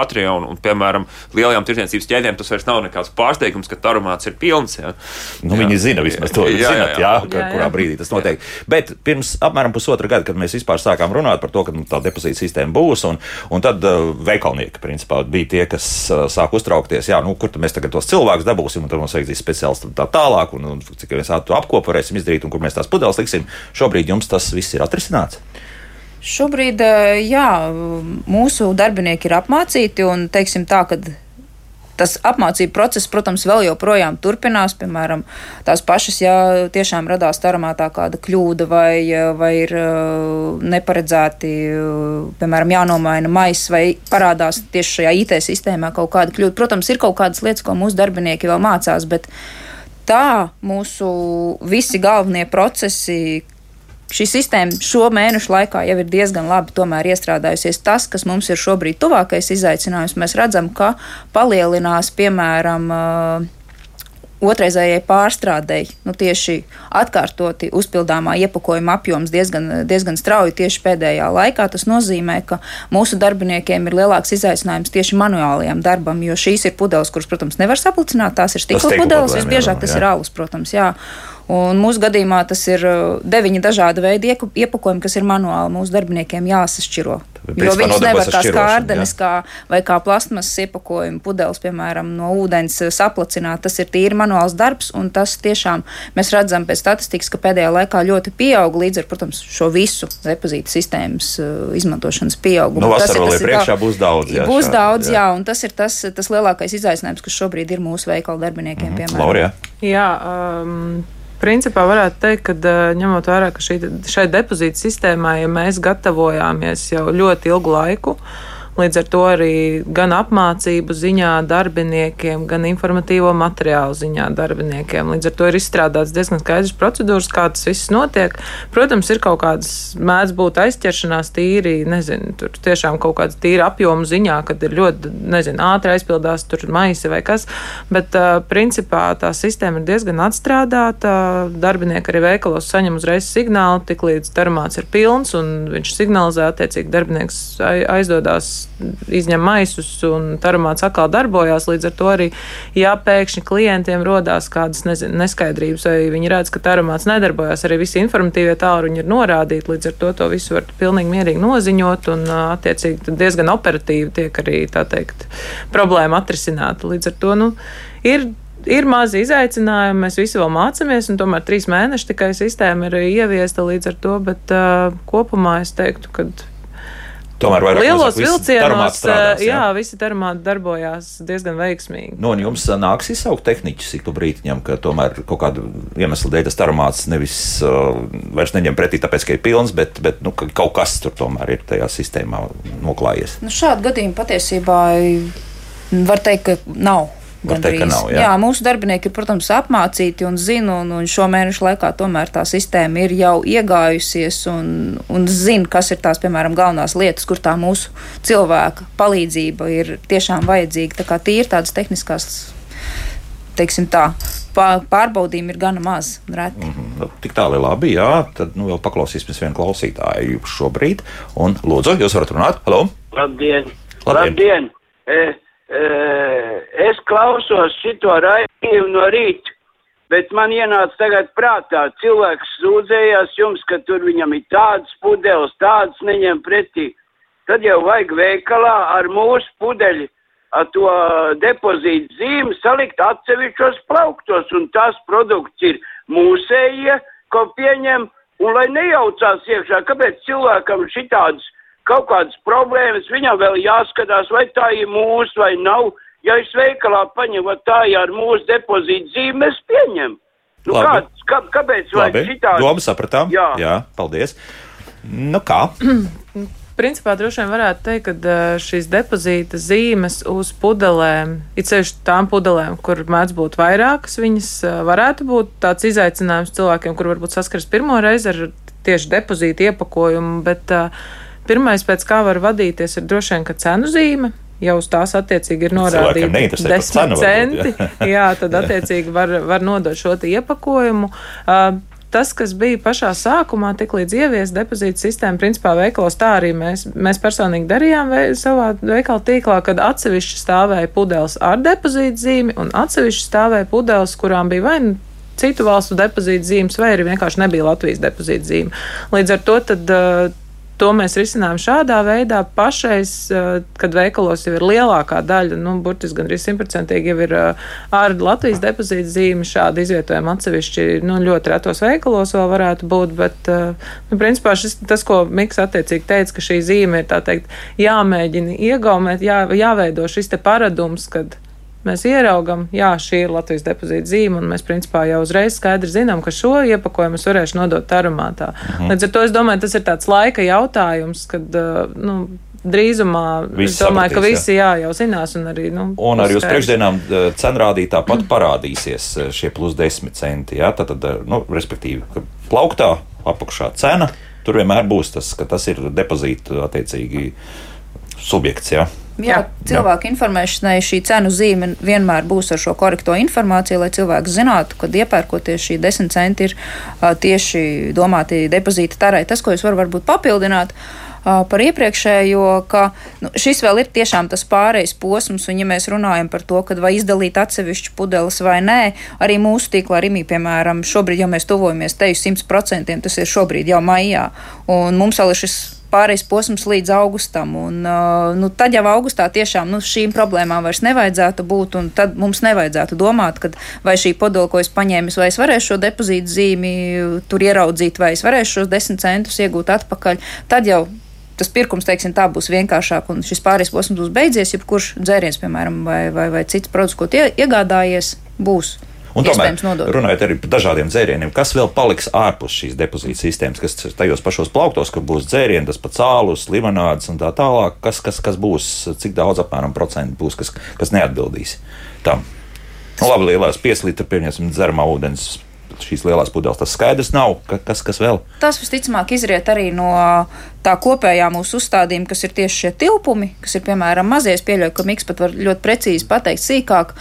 ātri. Un, un, piemēram, lielajām tirdzniecības ķēdēm tas vairs nav nekāds pārsteigums, ka tarumāts ir pilns. Jā. Nu, jā. Viņi zina vismaz to, jā, zinat, jā, jā. jā, jā, kurā brīdī tas notiek. Jā. Bet pirms apmēram pusotra gada, kad mēs vispār sākām runāt par to, ka nu, tā depozīta sistēma būs, un, un tad uh, veikalnieki principā, bija tie, kas uh, sāk uztraukties, jā, nu, kur mēs tagad tos cilvēkus dabūsim, un tad mums vajadzīs speciālisti tā tālāk, un, un cik mēs to apkopu varēsim izdarīt, un kur mēs tās pudeles liksim. Šobrīd jums tas viss ir atrisināts. Šobrīd, uh, jā, mūsu darbinieki ir apmācīti, un teiksim tā, ka tas apmācību process, protams, vēl joprojām turpinās. Piemēram, tās pašas, ja tiešām radās taramātā kāda kļūda vai, vai ir uh, neparedzēti, uh, piemēram, jānomaina maiss vai parādās tieši šajā IT sistēmā kaut kāda kļūda. Protams, ir kaut kādas lietas, ko mūsu darbinieki vēl mācās, bet tā mūsu visi galvenie procesi, Šī sistēma šo mēnešu laikā jau ir diezgan labi iestrādājusies. Tas, kas mums ir šobrīd tuvākais izaicinājums, mēs redzam, ka palielinās, piemēram, otrreizējai pārstrādēji, nu, tieši atkārtoti uzpildāmā iepakojuma apjoms diezgan, diezgan strauji tieši pēdējā laikā. Tas nozīmē, ka mūsu darbiniekiem ir lielāks izaicinājums tieši manuālajam darbam, jo šīs ir pudeles, kuras, protams, nevar saplicināt. Tās ir stikla pudeles, visbiežāk tas jā. ir alus, protams. Jā. Un mūsu gadījumā tas ir uh, deviņi dažādi veidi iepakojumi, kas ir manuāli mūsu darbiniekiem jāsašķiro. Jo viņas nevar kā skārdenes kā, vai kā plasmasas iepakojumi, pudeles, piemēram, no ūdens uh, saplacināt. Tas ir tīri manuāls darbs, un tas tiešām mēs redzam pēc statistikas, ka pēdējā laikā ļoti pieaug līdz ar, protams, šo visu depozītu sistēmas uh, izmantošanas pieaugumu. Nu, vasarā vēl priekšā būs daudz. Jā, būs šādi, daudz, jā. jā, un tas ir tas, tas lielākais izaicinājums, kas šobrīd ir mūsu veikalu darbiniekiem, mm -hmm. piemēram. Laurija. Jā, um, principā varētu teikt, ka ņemot vērā, ka šī, šai depozīta sistēmai ja mēs gatavojāmies jau ļoti ilgu laiku. Uh, Līdz ar to arī gan apmācību ziņā darbiniekiem, gan informatīvo materiālu ziņā darbiniekiem. Līdz ar to ir izstrādāts diezgan skaidrs procedūras, kā tas viss notiek. Protams, ir kaut kādas mēdz būt aizķeršanās tīri, nezinu, tur tiešām kaut kāds tīri apjomu ziņā, kad ir ļoti, nezinu, ātri aizpildās tur maisi vai kas, bet uh, principā tā sistēma ir diezgan atstrādāta. Darbinieki arī veikalos saņem uzreiz signālu, tik līdz termāts ir pilns un viņš signalizē attiecīgi darbinieks aizdodās izņem maisus un taramāts atkal darbojās. Līdz ar to arī, ja pēkšņi klientiem rodās kādas nezinu, neskaidrības, vai viņi redz, ka taramāts nedarbojās, arī visi informatīvie tālruņi ir norādīti. Līdz ar to to visu var pilnīgi mierīgi noziņot un attiecīgi diezgan operatīvi tiek arī tā teikt problēma atrisināta. Līdz ar to nu, ir ir mazi izaicinājumi, mēs visi vēl mācāmies, un tomēr trīs mēneši tikai sistēma ir ieviesta līdz ar to, bet uh, kopumā es teiktu, ka Tomēr vairāk lielos vilcienos, strādās, jā. jā, visi termāti darbojās diezgan veiksmīgi. Nu, un jums nāks izsaukt tehniķus ik pa brītiņam, ka tomēr kaut kādu iemeslu dēļ tas termāts nevis uh, vairs neņem pretī, tāpēc, ka ir pilns, bet, bet nu, ka kaut kas tur tomēr ir tajā sistēmā noklājies. Nu, šādu gadījumu patiesībā var teikt, ka nav. Teikt, nav, jā. jā, mūsu darbinieki ir, protams, apmācīti un zina, un, un šo mēnešu laikā tomēr tā sistēma ir jau iegājusies un, un zina, kas ir tās, piemēram, galvenās lietas, kur tā mūsu cilvēka palīdzība ir tiešām vajadzīga. Tā kā tīri tādas tehniskās, teiksim tā, pārbaudījumi ir gana maz. Reti. Mm -hmm. Tik tālu ir labi, jā. Tad nu, vēl paklausīsimies vienu klausītāju šobrīd. Un, lūdzu, jūs varat runāt? Halo! Labdien! Labdien! Labdien. E es klausos šito raidījumu no rīta, bet man ienāca tagad prātā, cilvēks sūdzējās jums, ka tur viņam ir tādas pudeles, tādas neņem pretī. Tad jau vajag veikalā ar mūsu pudeļu to depozītu zīmi salikt atsevišķos plauktos, un tās produkts ir mūsējie, ko pieņem, un lai nejaucās iekšā, kāpēc cilvēkam šitādas kaut kādas problēmas, viņam vēl jāskatās, vai tā ir mūsu vai nav. Ja es veikalā paņemu tā, ja ar mūsu depozītu zīmi mēs pieņem. Nu, kāds, kā, kāpēc Labi, šitādi? Domu sapratām. Jā. Jā, paldies. Nu kā? Principā droši vien varētu teikt, ka šīs depozīta zīmes uz pudelēm, it sevišķi tām pudelēm, kur mēdz būt vairākas, viņas varētu būt tāds izaicinājums cilvēkiem, kur varbūt saskaras pirmo reizi ar tieši depozīta iepakojumu, bet pirmais, pēc kā var vadīties, ir droši vien, ka cenu zīme, jau uz tās attiecīgi ir norādīti 10 centi. jā, tad attiecīgi var, var nodot šo iepakojumu. Uh, tas, kas bija pašā sākumā, tik līdz ievies depozīta sistēma, principā veikalos tā arī mēs, mēs personīgi darījām vei, savā veikala tīklā, kad atsevišķi stāvēja pudeles ar depozīta zīmi un atsevišķi stāvēja pudeles, kurām bija vai nu citu valstu depozīta zīmes, vai arī vienkārši nebija Latvijas depozīta zīme. Līdz ar to tad, uh, To mēs risinām šādā veidā. Pašais, eh, kad veikalos jau ir lielākā daļa, nu, burtiski gandrīz simtprocentīgi jau ir eh, ar Latvijas depozīta zīmi, šādi izvietojumi atsevišķi nu, ļoti retos veikalos vēl varētu būt, bet, eh, nu, principā šis, tas, ko Miks attiecīgi teica, ka šī zīme ir, tā teikt, jāmēģina iegaumēt, jā, jāveido šis te paradums, kad mēs ieraugam, jā, šī ir Latvijas depozīta zīme, un mēs principā jau uzreiz skaidri zinām, ka šo iepakojumu es varēšu nodot tarumātā. Mhm. Līdz ar to es domāju, tas ir tāds laika jautājums, kad, nu, drīzumā visi domāju, sapratīs, ka visi jā. Jā, jau zinās. Un arī, nu, un arī uz priekšdienām cenrādī tāpat mm. parādīsies šie plus 10 centi. Jā, tad, tad, nu, respektīvi, plauktā apakšā cena. Tur vienmēr būs tas, ka tas ir depozīta attiecīgi subjekts. Jā. Jā, cilvēku informēšanai šī cenu zīme vienmēr būs ar šo korekto informāciju, lai cilvēks zinātu, ka iepērkoties šī 10 centi ir uh, tieši domāti depozīta tarai. Tas, ko es varu varbūt papildināt. Uh, par iepriekšējo, ka nu, šis vēl ir tiešām tas pārejas posms, un ja mēs runājam par to, kad vai izdalīt atsevišķu pudeles vai nē, arī mūsu tīklā Rimī, piemēram, šobrīd jau mēs tuvojamies teju 100%, tas ir šobrīd jau maijā, un mums vēl ir šis pārejas posms līdz augustam. Un, uh, nu, tad jau augustā tiešām nu, šīm problēmām vairs nevajadzētu būt. Tad mums nevajadzētu domāt, ka vai šī podola, ko es paņēmu, vai es varēšu šo depozītu zīmi tur ieraudzīt, vai es varēšu šos desmit centus iegūt atpakaļ. Tad jau tas pirkums, teiksim, tā būs vienkāršāk, un šis pārējais posms būs beidzies. Jebkurš dzēriens, piemēram, vai, vai, vai cits produkts, ko tie iegādājies, būs. Un tomēr, runājot arī par dažādiem dzērieniem, kas vēl paliks ārpus šīs depozīta sistēmas, kas tajos pašos plauktos, kur būs dzērieni, tas pats cālus, limonādes un tā tālāk, kas, kas, kas būs, cik daudz apmēram procentu būs, kas, kas neatbildīs tam. Nu, labi, lielās pieslīta, pieņemsim, dzeramā ūdens šīs lielās pudeles. Tas skaidrs nav, ka, kas, kas vēl. Tas visticamāk izriet arī no tā kopējā mūsu uzstādījuma, kas ir tieši šie tilpumi, kas ir piemēram mazie. Es pieļauju, ka Miks pat var ļoti precīzi pateikt sīkāk,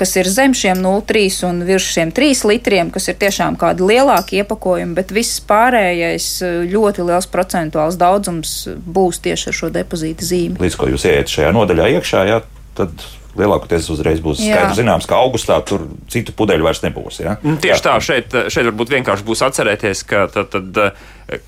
kas ir zem šiem 0,3 un virs šiem 3 litriem, kas ir tiešām kādi lielāki iepakojumi, bet viss pārējais ļoti liels procentuāls daudzums būs tieši ar šo depozīta zīmi. Līdz ko jūs ieiet šajā nodaļā iekšā, jā, tad lielākoties uzreiz būs skaidrs, zināms, ka augustā tur citu pudeļu vairs nebūs. Ja? Mm, tieši jā. tā, šeit, šeit varbūt vienkārši būs atcerēties, ka tad, tad,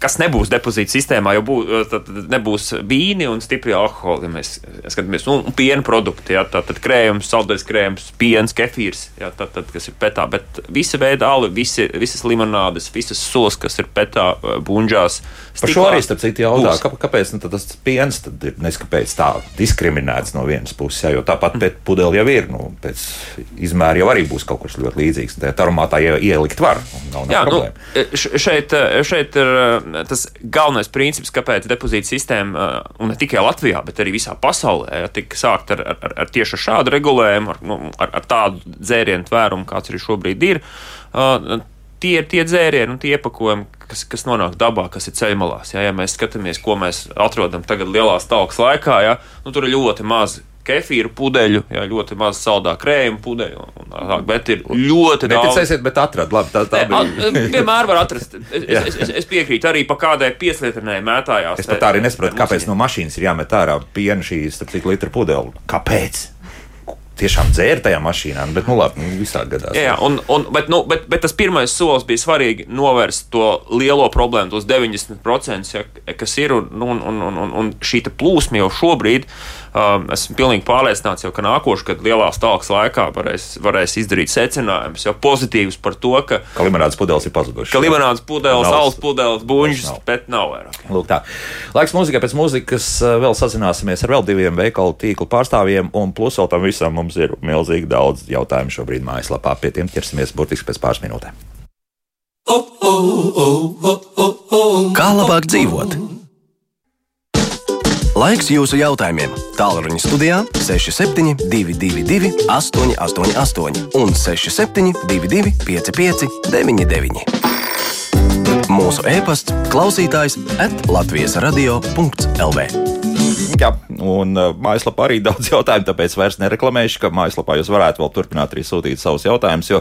kas nebūs depozīta sistēmā, jau būs, tad nebūs vīni un stipri alkoholi. Mēs skatāmies, un, un piena produkti, ja, tad, tad krējums, saldais krējums, piens, kefīrs, ja, tad, tad, kas ir petā. Bet visa veida alu, visi, visas limonādes, visas sulas, kas ir petā, bunžās. Par šo arī starp citu jautā, kā, kāpēc nu, tas piens ir neskapēc tā diskriminēts no vienas puses, ja, jo tāpat mm. pudeli jau ir, nu, pēc izmēra jau arī būs kaut kas ļoti līdzīgs. Tā aromātā ielikt var, nav, Jā, nu, problēma. Nu, šeit, šeit ir tas galvenais princips, kāpēc depozīta sistēma, un ne tikai Latvijā, bet arī visā pasaulē, tika sākt ar, ar, ar tieši šādu regulējumu, ar, nu, ar, ar tādu dzērienu tvērumu, kāds arī šobrīd ir. Tie ir tie dzērieni un tie iepakojumi, kas, kas nonāk dabā, kas ir ceļmalās. Ja, ja mēs skatāmies, ko mēs atrodam tagad lielās talkas laikā, ja, nu, tur ir ļoti maz kefīru pudeļu, jā, ļoti maz saldā krējuma pudeļu. Un, tā, bet ir ļoti daudz. Neticēsiet, bet atrast, labi, tā, tā bija. Vienmēr var atrast. Es, es, es, es piekrītu arī pa kādai pieslietnē mētājās. Es pat arī nesaprotu, kāpēc no mašīnas ir jāmet ārā piena šīs, cik litru pudeli. Kāpēc? tiešām dzēra tajā mašīnā. Bet, nu, labi, nu, visādi gadās. Jā, un, un, bet, nu, bet, bet tas pirmais solis bija svarīgi novērst to lielo problēmu, tos 90%, ja, kas ir. Un, un, un, un, un šī plūsma jau šobrīd, um, esmu pilnīgi pārliecināts, jau, ka nākošais gads lielās talkas laikā varēs, varēs izdarīt secinājumus, jau pozitīvus par to, ka, ka limonādes pudeles ir pazudušas. Ka limonādes pudeles, saules pudeles, buļģis, bet nav vairāk. Lūk, tā. Laiks mūzikai pēc mūzikas uh, vēl sazināsimies ar vēl diviem veikalu tīklu pārstāvjiem, un plus vēl tam visam mums ir milzīgi daudz jautājumu šobrīd mājaslapā. Pie tiem ķersimies burtiski pēc pāris minūtēm. Kā labāk dzīvot? Laiks jūsu jautājumiem. Tālruņa studijā 6722, 888, un 6722, 559, mūsu e-pasts, klausītājs atlatvijas radio.lv. Jā, un uh, mājaslapā arī daudz jautājumu, tāpēc vairs nereklamēšu, ka mājaslapā jūs varētu vēl turpināt arī sūtīt savus jautājumus, jo,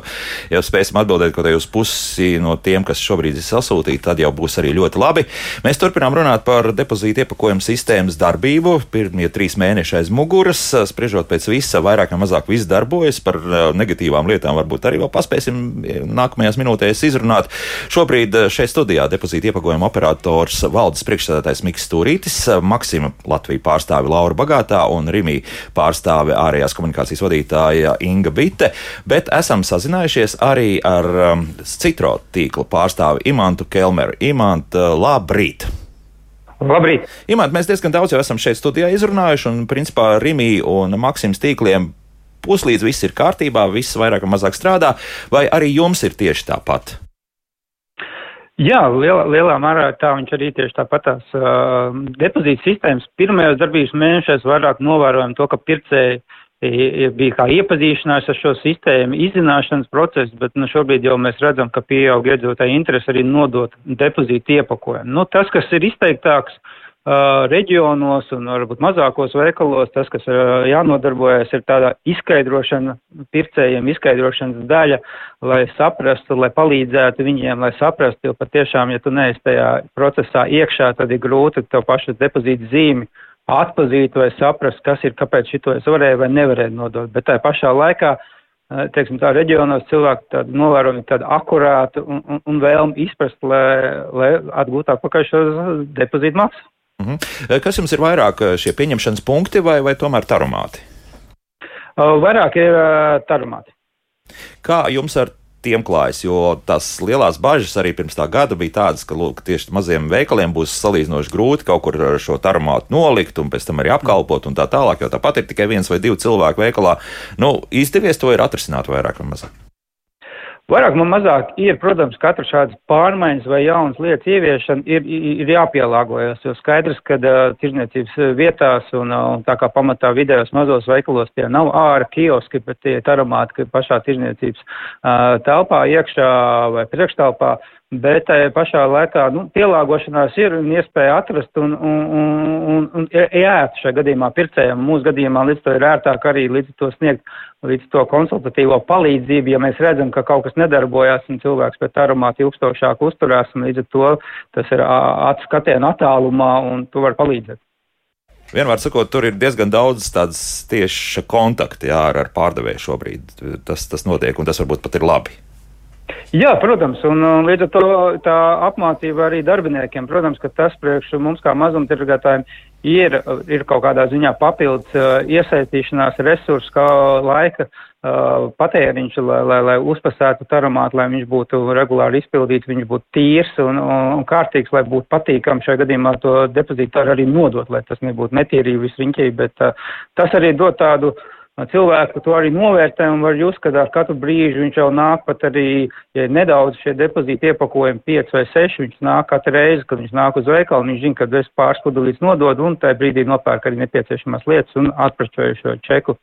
ja spēsim atbildēt kaut uz pusi no tiem, kas šobrīd ir sasūtīti, tad jau būs arī ļoti labi. Mēs turpinām runāt par depozītu iepakojumu sistēmas darbību. Pirmie trīs mēneši aiz muguras, spriežot pēc visa, vairāk vai mazāk viss darbojas. Par uh, negatīvām lietām varbūt arī vēl paspēsim nākamajās minūtēs izrunāt. Šobrīd uh, šeit studijā depozītu iepakojumu operators valdes priekšsēdētājs Miks Stūrītis, Maksima Latvija pārstāve Laura Bagātā un Rimī pārstāve ārējās komunikācijas vadītāja Inga Bite, bet esam sazinājušies arī ar um, Citro tīkla pārstāvi Imantu Kelmeru. Imant, uh, labrīt! Labrīt! Imant, mēs diezgan daudz jau esam šeit studijā izrunājuši, un principā Rimī un Maksims tīkliem puslīdz viss ir kārtībā, viss vairāk vai mazāk strādā, vai arī jums ir tieši tāpat? Jā, lielā, lielā mērā tā viņš arī tieši tāpatās. Uh, depozīta sistēmas pirmajos darbības mēnešos vairāk novērojam to, ka pircēji bija kā iepazīšanās ar šo sistēmu, izzināšanas procesu, bet nu, šobrīd jau mēs redzam, ka pieaug iedzīvotāji interesi arī nodot depozītu iepakojumu. Nu, tas, kas ir izteiktāks, uh, reģionos un varbūt mazākos veikalos tas, kas jānodarbojas, ir tāda izskaidrošana, pircējiem izskaidrošanas daļa, lai saprastu, lai palīdzētu viņiem, lai saprastu, jo patiešām, ja tu neesi tajā procesā iekšā, tad ir grūti tev pašu depozītu zīmi atpazīt vai saprast, kas ir, kāpēc šito es varēju vai nevarēju nodot. Bet tā pašā laikā, teiksim, tā reģionos cilvēki novērojami tādu akurātu un, un, un vēlmi izprast, lai, lai atgūtu atpakaļ šo depozītu maksu. Mhm. Kas jums ir vairāk šie pieņemšanas punkti vai, vai tomēr tarumāti? Vairāk ir tarumāti. Kā jums ar tiem klājas, jo tās lielās bažas arī pirms tā gada bija tādas, ka lūk, tieši maziem veikaliem būs salīdzinoši grūti kaut kur šo tarumātu nolikt un pēc tam arī apkalpot un tā tālāk, jo tāpat ir tikai viens vai divi cilvēki veikalā. Nu, izdevies to ir atrisināt vairāk vai mazāk. Vairāk vai mazāk ir, protams, katra šādas pārmaiņas vai jaunas lietas ieviešana ir, ir jāpielāgojas, jo skaidrs, ka uh, tirzniecības vietās un, uh, tā kā pamatā vidējos mazos veikalos tie nav ārā kioski, bet tie ir taramāti pašā tirzniecības uh, telpā iekšā vai priekštelpā. Bet tajā pašā laikā nu, pielāgošanās ir un iespēja atrast un, un, un, un, un ērti šajā gadījumā pircējiem. Mūsu gadījumā līdz to ir ērtāk arī līdz to sniegt līdz to konsultatīvo palīdzību, ja mēs redzam, ka kaut kas nedarbojās un cilvēks pēc aromāta ilgstošāk uzturās un līdz to tas ir atskatienu attālumā un tu vari palīdzēt. Vienmēr sakot, tur ir diezgan daudz tādas tieši kontakti jā, ar, ar pārdevēju šobrīd. Tas, tas notiek, un tas varbūt pat ir labi. Jā, protams, un, un līdz ar to tā apmācība arī darbiniekiem, protams, ka tas priekš mums kā mazumtirgotājiem ir, ir kaut kādā ziņā papildus uh, iesaistīšanās resursu, kā laika uh, patēriņš, lai, lai, lai uzpasētu taramātu, lai viņš būtu regulāri izpildīts, viņš būtu tīrs un, un, un kārtīgs, lai būtu patīkam šajā gadījumā to depozītāru arī nodot, lai tas nebūtu netīrīgi visriņķī, bet uh, tas arī dod tādu uh, cilvēku to arī novērtē un var just, ka ar katru brīžu viņš jau nāk pat arī, ja nedaudz šie depozīti iepakojumi 5 vai 6, viņš nāk katru reizi, kad viņš nāk uz veikalu, viņš zina, ka es pāris pudelītes nododu un tajā brīdī nopērk arī nepieciešamās lietas un atpračoju šo čeku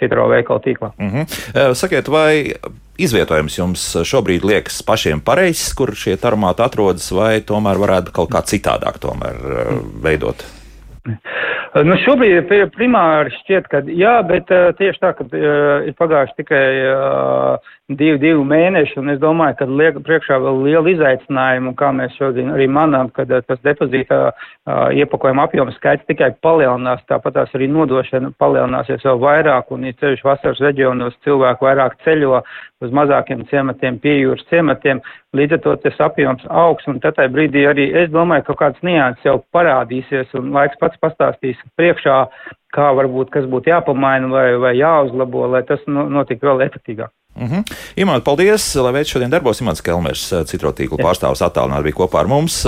citro veikalu tīklā. Mm -hmm. Sakiet, vai izvietojums jums šobrīd liekas pašiem pareizs, kur šie tarmāti atrodas, vai tomēr varētu kaut kā citādāk tomēr mm. veidot? Nu, šobrīd primāri šķiet, ka jā, bet tieši tā, ka ir pagājuši tikai divi, divi mēneši, un es domāju, ka liek priekšā vēl liela izaicinājuma, un kā mēs šodien arī manām, kad tas depozīta iepakojuma apjoms skaits tikai palielinās, tāpat tās arī nodošana palielināsies vēl vairāk, un ir ceļš vasaras reģionos cilvēku vairāk ceļo uz mazākiem ciematiem, piejūras ciematiem, līdz ar to tas apjoms augs, un tad brīdī arī es domāju, ka kāds nianses jau parādīsies, un laiks pats pastāstīs priekšā, kā varbūt kas būtu jāpamaina vai, vai jāuzlabo, lai tas notiktu vēl efektīvāk. Mm -hmm. Imants, paldies, lai veids šodien darbos. Imants Kelmers, citrotīklu pārstāvs attālināti bija kopā ar mums.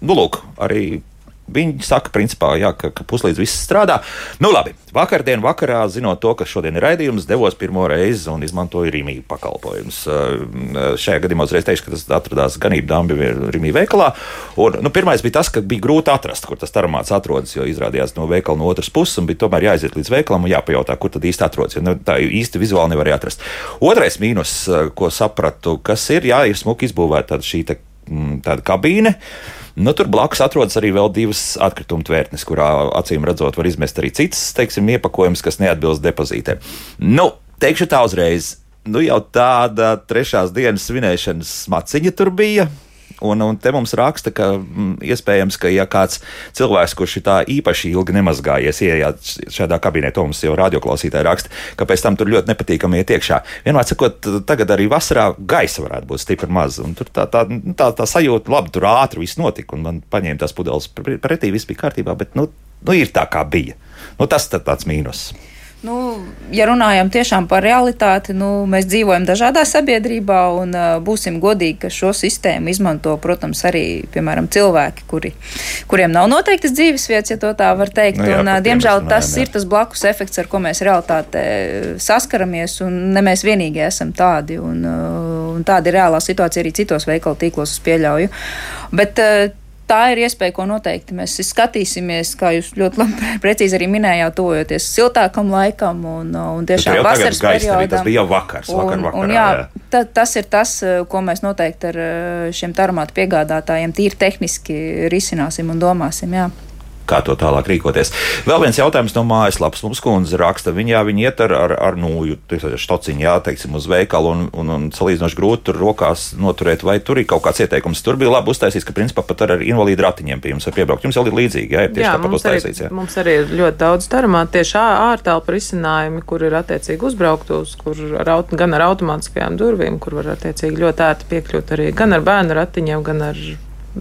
Nu, lūk, arī Viņi saka, principā, jā, ka, ka puslīdz viss strādā. Nu, labi. Vakardien vakarā, zinot to, ka šodien ir raidījums, devos pirmo reizi un izmantoju Rīgā pakalpojumus. Šajā gadījumā uzreiz teikšu, ka tas atradās ganību dambi Rīgā veikalā. Un, nu, pirmais bija tas, ka bija grūti atrast, kur tas aromāts atrodas, jo izrādījās no veikala no otras puses, un bija tomēr jāaiziet līdz veikalam un jāpajautā, kur tad īsti atrodas. Jo nu, tā īsti vizuāli nevarēja atrast. Otrais mīnus, ko sapratu, kas ir, jā, ir smuki izbūvēta šī te, tāda kabīne. Nu, tur blakus atrodas arī vēl divas atkrituma tvērtnes, kurā acīm redzot, var izmest arī citas, teiksim, iepakojumus, kas neatbilst depozītēm. Nu, teikšu tā uzreiz, nu jau tāda trešās dienas svinēšanas maciņa tur bija. Un, un te mums raksta, ka m, mm, iespējams, ka ja kāds cilvēks, kurš ir tā īpaši ilgi nemazgājies, ienāc šādā kabinetā, mums jau radioklausītāji raksta, ka pēc tam tur ļoti nepatīkami iet iekšā. Vienmēr sakot, tagad arī vasarā gaisa varētu būt stipri maz. Tur tā, tā, tā, tā sajūta, labi, tur ātri viss notika, un man paņēma tās pudeles pretī, viss bija kārtībā, bet nu, nu ir tā, kā bija. Nu, tas ir tāds mīnus. Nu, ja runājam tiešām par realitāti, nu, mēs dzīvojam dažādā sabiedrībā un uh, būsim godīgi, ka šo sistēmu izmanto, protams, arī, piemēram, cilvēki, kuri, kuriem nav noteiktas dzīvesvietas, ja to tā var teikt. Nu, jā, un, uh, diemžēl runājam, tas jā. ir tas blakus efekts, ar ko mēs realitātē saskaramies, un ne mēs vienīgi esam tādi. Un, uh, un tāda ir reālā situācija arī citos veikalu tīklos, es pieļauju. Bet, uh, tā ir iespēja, ko noteikti mēs skatīsimies, kā jūs ļoti labi, precīzi arī minējāt, tojoties siltākam laikam un, un tiešām vasaras periodam. Tas bija jau vakars, vakar, vakarā. Un, jā, jā. Ta, tas ir tas, ko mēs noteikti ar šiem tarmātu piegādātājiem tīri tehniski risināsim un domāsim. Jā kā to tālāk rīkoties. Vēl viens jautājums no mājaslapas. Mums kundze raksta, viņa, jā, viņa iet ar, ar, ar nūju, štociņu, jā, teiksim, uz veikalu un, un, un salīdzinoši grūti tur rokās noturēt, vai tur ir kaut kāds ieteikums. Tur bija labi uztaisīts, ka principā pat ar invalīdu ratiņiem pie jums var piebraukt. Jums jau ir līdzīgi, jā, ir tieši jā, tāpat uztaisīts. Jā. Mums arī ir ļoti daudz darāmā tieši ārtelpu risinājumi, kur ir attiecīgi uzbrauktos, kur ar, gan ar automātiskajām durvīm, kur var attiecīgi ļoti ērti piekļūt arī gan ar bērnu ratiņiem, gan ar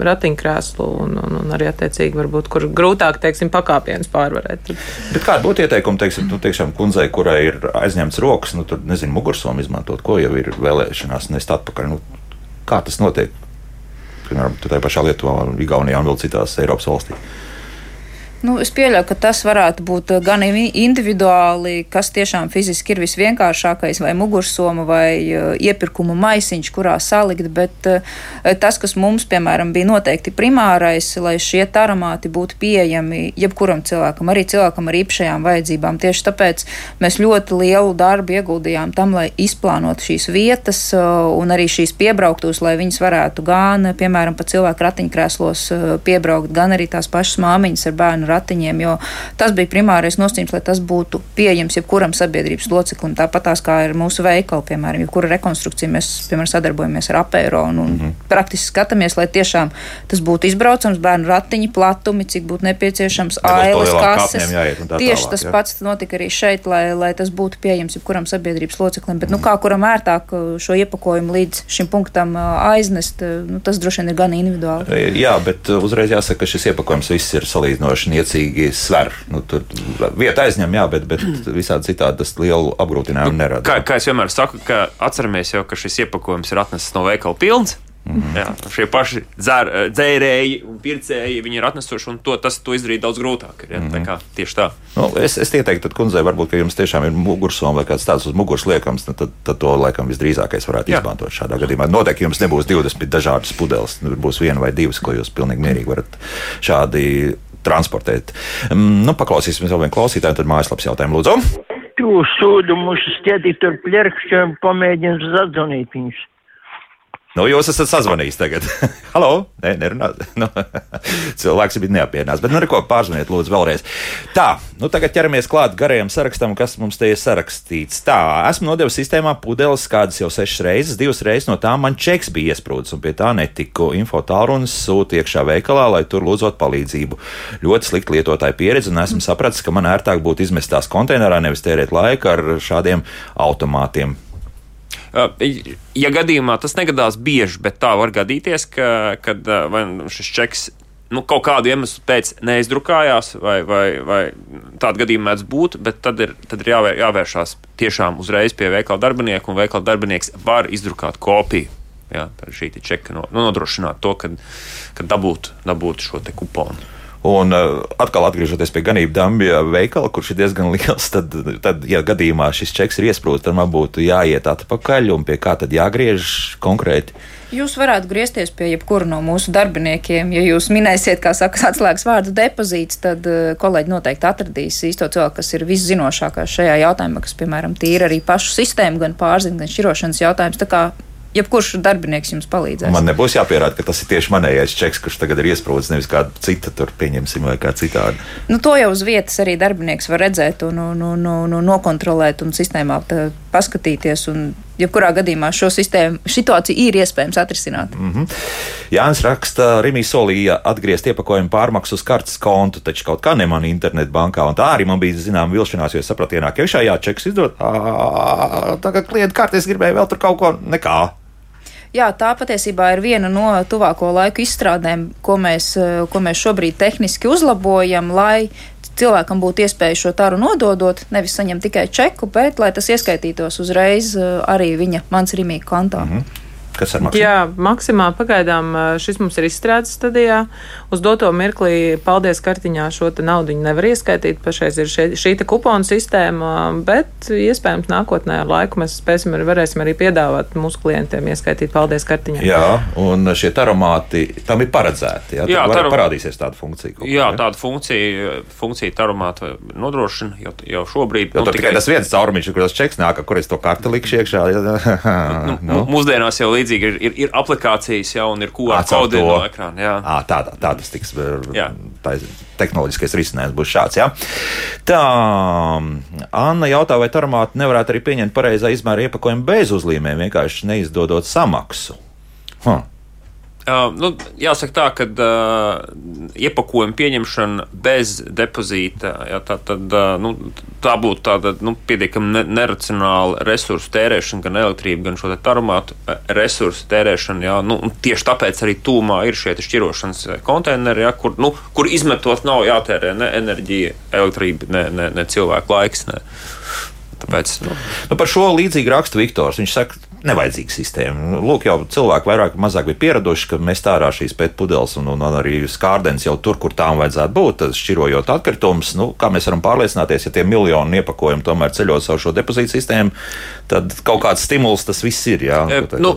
ratiņkrēslu un, un, un arī attiecīgi varbūt, kur grūtāk, teiksim, pakāpienus pārvarēt. Bet kāda būtu ieteikuma, teiksim, nu, teiksim, kundzei, kurai ir aizņemts rokas, nu, tur, nezinu, mugursomu izmantot, ko jau ir vēlēšanās nest atpakaļ? Nu, kā tas notiek? Piemēram, tajā pašā Lietuvā, Igaunijā un vēl citās Eiropas valstīs. Nu, es pieļauju, ka tas varētu būt eh, gan individuāli, kas tiešām fiziski ir visvienkāršākais, vai mugursoma, vai uh, iepirkuma maisiņš, kurā salikt, bet uh, tas, kas mums, piemēram, bija noteikti primārais, lai šie taramāti būtu pieejami jebkuram cilvēkam, arī cilvēkam ar īpašajām vajadzībām. Tieši tāpēc mēs ļoti lielu darbu ieguldījām tam, lai izplānotu šīs vietas un arī šīs piebrauktos, lai viņas varētu gan, piemēram, pa cilvēku ratiņkrēslos piebraukt, gan arī tās pašas māmiņas ar bērnu ratiņiem, jo tas bija primārais nosacījums, lai tas būtu pieejams jebkuram sabiedrības loceklim. Tāpat tās kā ir mūsu veikali, piemēram, jebkura rekonstrukcija, mēs piemēram sadarbojamies ar apēro un, un mm -hmm. praktiski skatāmies, lai tiešām tas būtu izbraucams, bērnu ratiņi, platumi, cik būtu nepieciešams, ailes, kases. Jāiet, Tieši tālāk, tas jā. pats notika arī šeit, lai, lai tas būtu pieejams jebkuram sabiedrības loceklim. Bet, mm -hmm. nu, kā kuram ērtāk uh, šo iepakojumu līdz šim punktam uh, aiznest, uh, nu, tas droši vien ir gan individuāli. Jā, bet uzreiz jāsaka, ka šis iepakojums viss ir salīdzinoši attiecīgi sver. Nu, tur vieta aizņem, jā, bet, bet visādi citādi tas lielu apgrūtinājumu nu, nerada. Kā, kā es vienmēr saku, ka atceramies jau, ka šis iepakojums ir atnesis no veikala pilns. Mm -hmm. Jā, šie paši dzēr, dzērēji un pircēji ir atnesuši, un to, tas to izdarīt daudz grūtāk. Ja? Mm -hmm. kā, tieši tā. Nu, es, es ieteiktu, kundzei, varbūt, ka jums tiešām ir mugursoma vai kāds tāds uz muguras liekams, tad, tad to laikam visdrīzākais varētu Jā. izmantot šādā gadījumā. Noteikti jums nebūs 20 dažādas pudeles, nu, būs viena vai divas, ko jūs pilnīgi mierīgi varat šādi transportēt. Mm, nu, paklausīsimies vēl vienu klausītāju, tad mājaslapas jautājumu lūdzu. Jūs sūdu mūsu stēdīt ar pļerkšķiem, pamēģinu zadzonīt viņus. Nu, jūs esat sazvanījis tagad. Halo? Nē, nerunā. Nu, cilvēks bija neapmierināts. Bet, nu, neko pārzvaniet, lūdzu, vēlreiz. Tā, nu, tagad ķeramies klāt garajam sarakstam, kas mums te ir sarakstīts. Tā, esmu nodevis sistēmā pudeles kādas jau sešas reizes. Divas reizes no tām man čeks bija iesprūdis, un pie tā netiku. Info tālrunis sūta iekšā veikalā, lai tur lūdzot palīdzību. Ļoti slikta lietotāja pieredze, un esmu sapratis, ka man ērtāk būtu izmest tās konteinerā, nevis tērēt laiku ar šādiem automātiem. Ja gadījumā tas negadās bieži, bet tā var gadīties, ka kad, šis čeks nu, kaut kādu iemeslu pēc neizdrukājās, vai, vai, vai tāda gadījuma mēdz būt, bet tad ir, tad ir jāvēr, jāvēršās tiešām uzreiz pie veikala darbinieka, un veikala darbinieks var izdrukāt kopiju. Jā, šī čeka no, nu, nodrošināt to, ka, ka dabūt, dabūt šo kuponu. Un uh, atkal atgriežoties pie ganību dambja veikala, kurš ir diezgan liels, tad, tad ja gadījumā šis čeks ir iesprūdis, tad man būtu jāiet atpakaļ un pie kā tad jāgriež konkrēti. Jūs varētu griezties pie jebkura no mūsu darbiniekiem. Ja jūs minēsiet, kā saka, atslēgas vārdu depozīts, tad uh, kolēģi noteikti atradīs īsto cilvēku, kas ir viszinošākais šajā jautājumā, kas, piemēram, tīra arī pašu sistēmu, gan pārzina, gan šķirošanas jautājums. Tā jebkurš darbinieks jums palīdzēs. Man nebūs jāpierāda, ka tas ir tieši manējais čeks, kurš tagad ir iesprūdis, nevis kāda cita tur pieņemsim vai kā citādi. Nu, to jau uz vietas arī darbinieks var redzēt un, un, un, un, un nokontrolēt un sistēmā paskatīties. Un jebkurā gadījumā šo sistēmu, situāciju ir iespējams atrisināt. Mm -hmm. Jānis raksta, Rimijs solīja atgriezt iepakojumu pārmaksu uz kartes kontu, taču kaut kā nemani internetbankā. Tā arī man bija zināma vilšanās, jo es sapratu, ienāk iekšā, jā, čeks izdod. Tagad klienta kartes gribēja vēl tur kaut ko nekā. Jā, tā patiesībā ir viena no tuvāko laiku izstrādēm, ko mēs, eh, ko mēs šobrīd tehniski uzlabojam, lai cilvēkam būtu iespēja šo taru nododot, nevis saņemt tikai čeku, bet lai tas ieskaitītos uzreiz eh, arī viņa mans rimīga kontā. Mm -hmm. Kas ar Maksimu? Jā, Maksimā pagaidām šis mums ir izstrādes stadijā. Uz doto mirklī, paldies kartiņā, šo naudu nevar ieskaitīt. Pašreiz ir šie, šī kupona sistēma, bet iespējams nākotnē ar laiku mēs spēsim arī, varēsim arī piedāvāt mūsu klientiem ieskaitīt paldies kartiņā. Jā, un šie taromāti tam ir paredzēti. Jā, jā taru... parādīsies tāda funkcija. Kopā, jā, tāda funkcija, funkcija taromāta nodrošina jau, jau šobrīd. Jo nu, tikai tas viens caurumiņš, kur tas čeks nāk, kur es to karti likšu iekšā. nu, nu. Mūsdienās jau līdz līdzīgi ir, ir, ir aplikācijas jau un ir QR kode no ekrāna. Jā, à, tā, tā, tā tas tiks. Jā. Tā tehnoloģiskais risinājums būs šāds. Jā. Tā, Anna jautā, vai tarmāti nevarētu arī pieņemt pareizā izmēra iepakojumu bez uzlīmēm, vienkārši neizdodot samaksu. Huh. Uh, nu, jāsaka tā, ka uh, iepakojuma pieņemšana bez depozīta, jā, tā, tad, uh, nu, tā būtu tāda nu, pietiekami ne, neracionāla resursu tērēšana, gan elektrība, gan šo tarumātu uh, resursu tērēšana. Jā, nu, tieši tāpēc arī tūmā ir šie šķirošanas konteineri, jā, kur, nu, kur izmetot nav jātērē ne enerģija, elektrība, ne, ne, ne cilvēku laiks. Ne. Tāpēc, nu. Nu, par šo līdzīgi raksta Viktors. Viņš saka, nevajadzīga sistēma. Lūk, jau cilvēki vairāk vai mazāk bija pieraduši, ka mēs tārā šīs pēdpudeles un, un arī skārdens jau tur, kur tām vajadzētu būt, šķirojot atkritumus. Nu, kā mēs varam pārliecināties, ja tie miljoni iepakojumu tomēr ceļot savu šo depozītu sistēmu, tad kaut kāds stimuls tas viss ir. Jā, e, nu,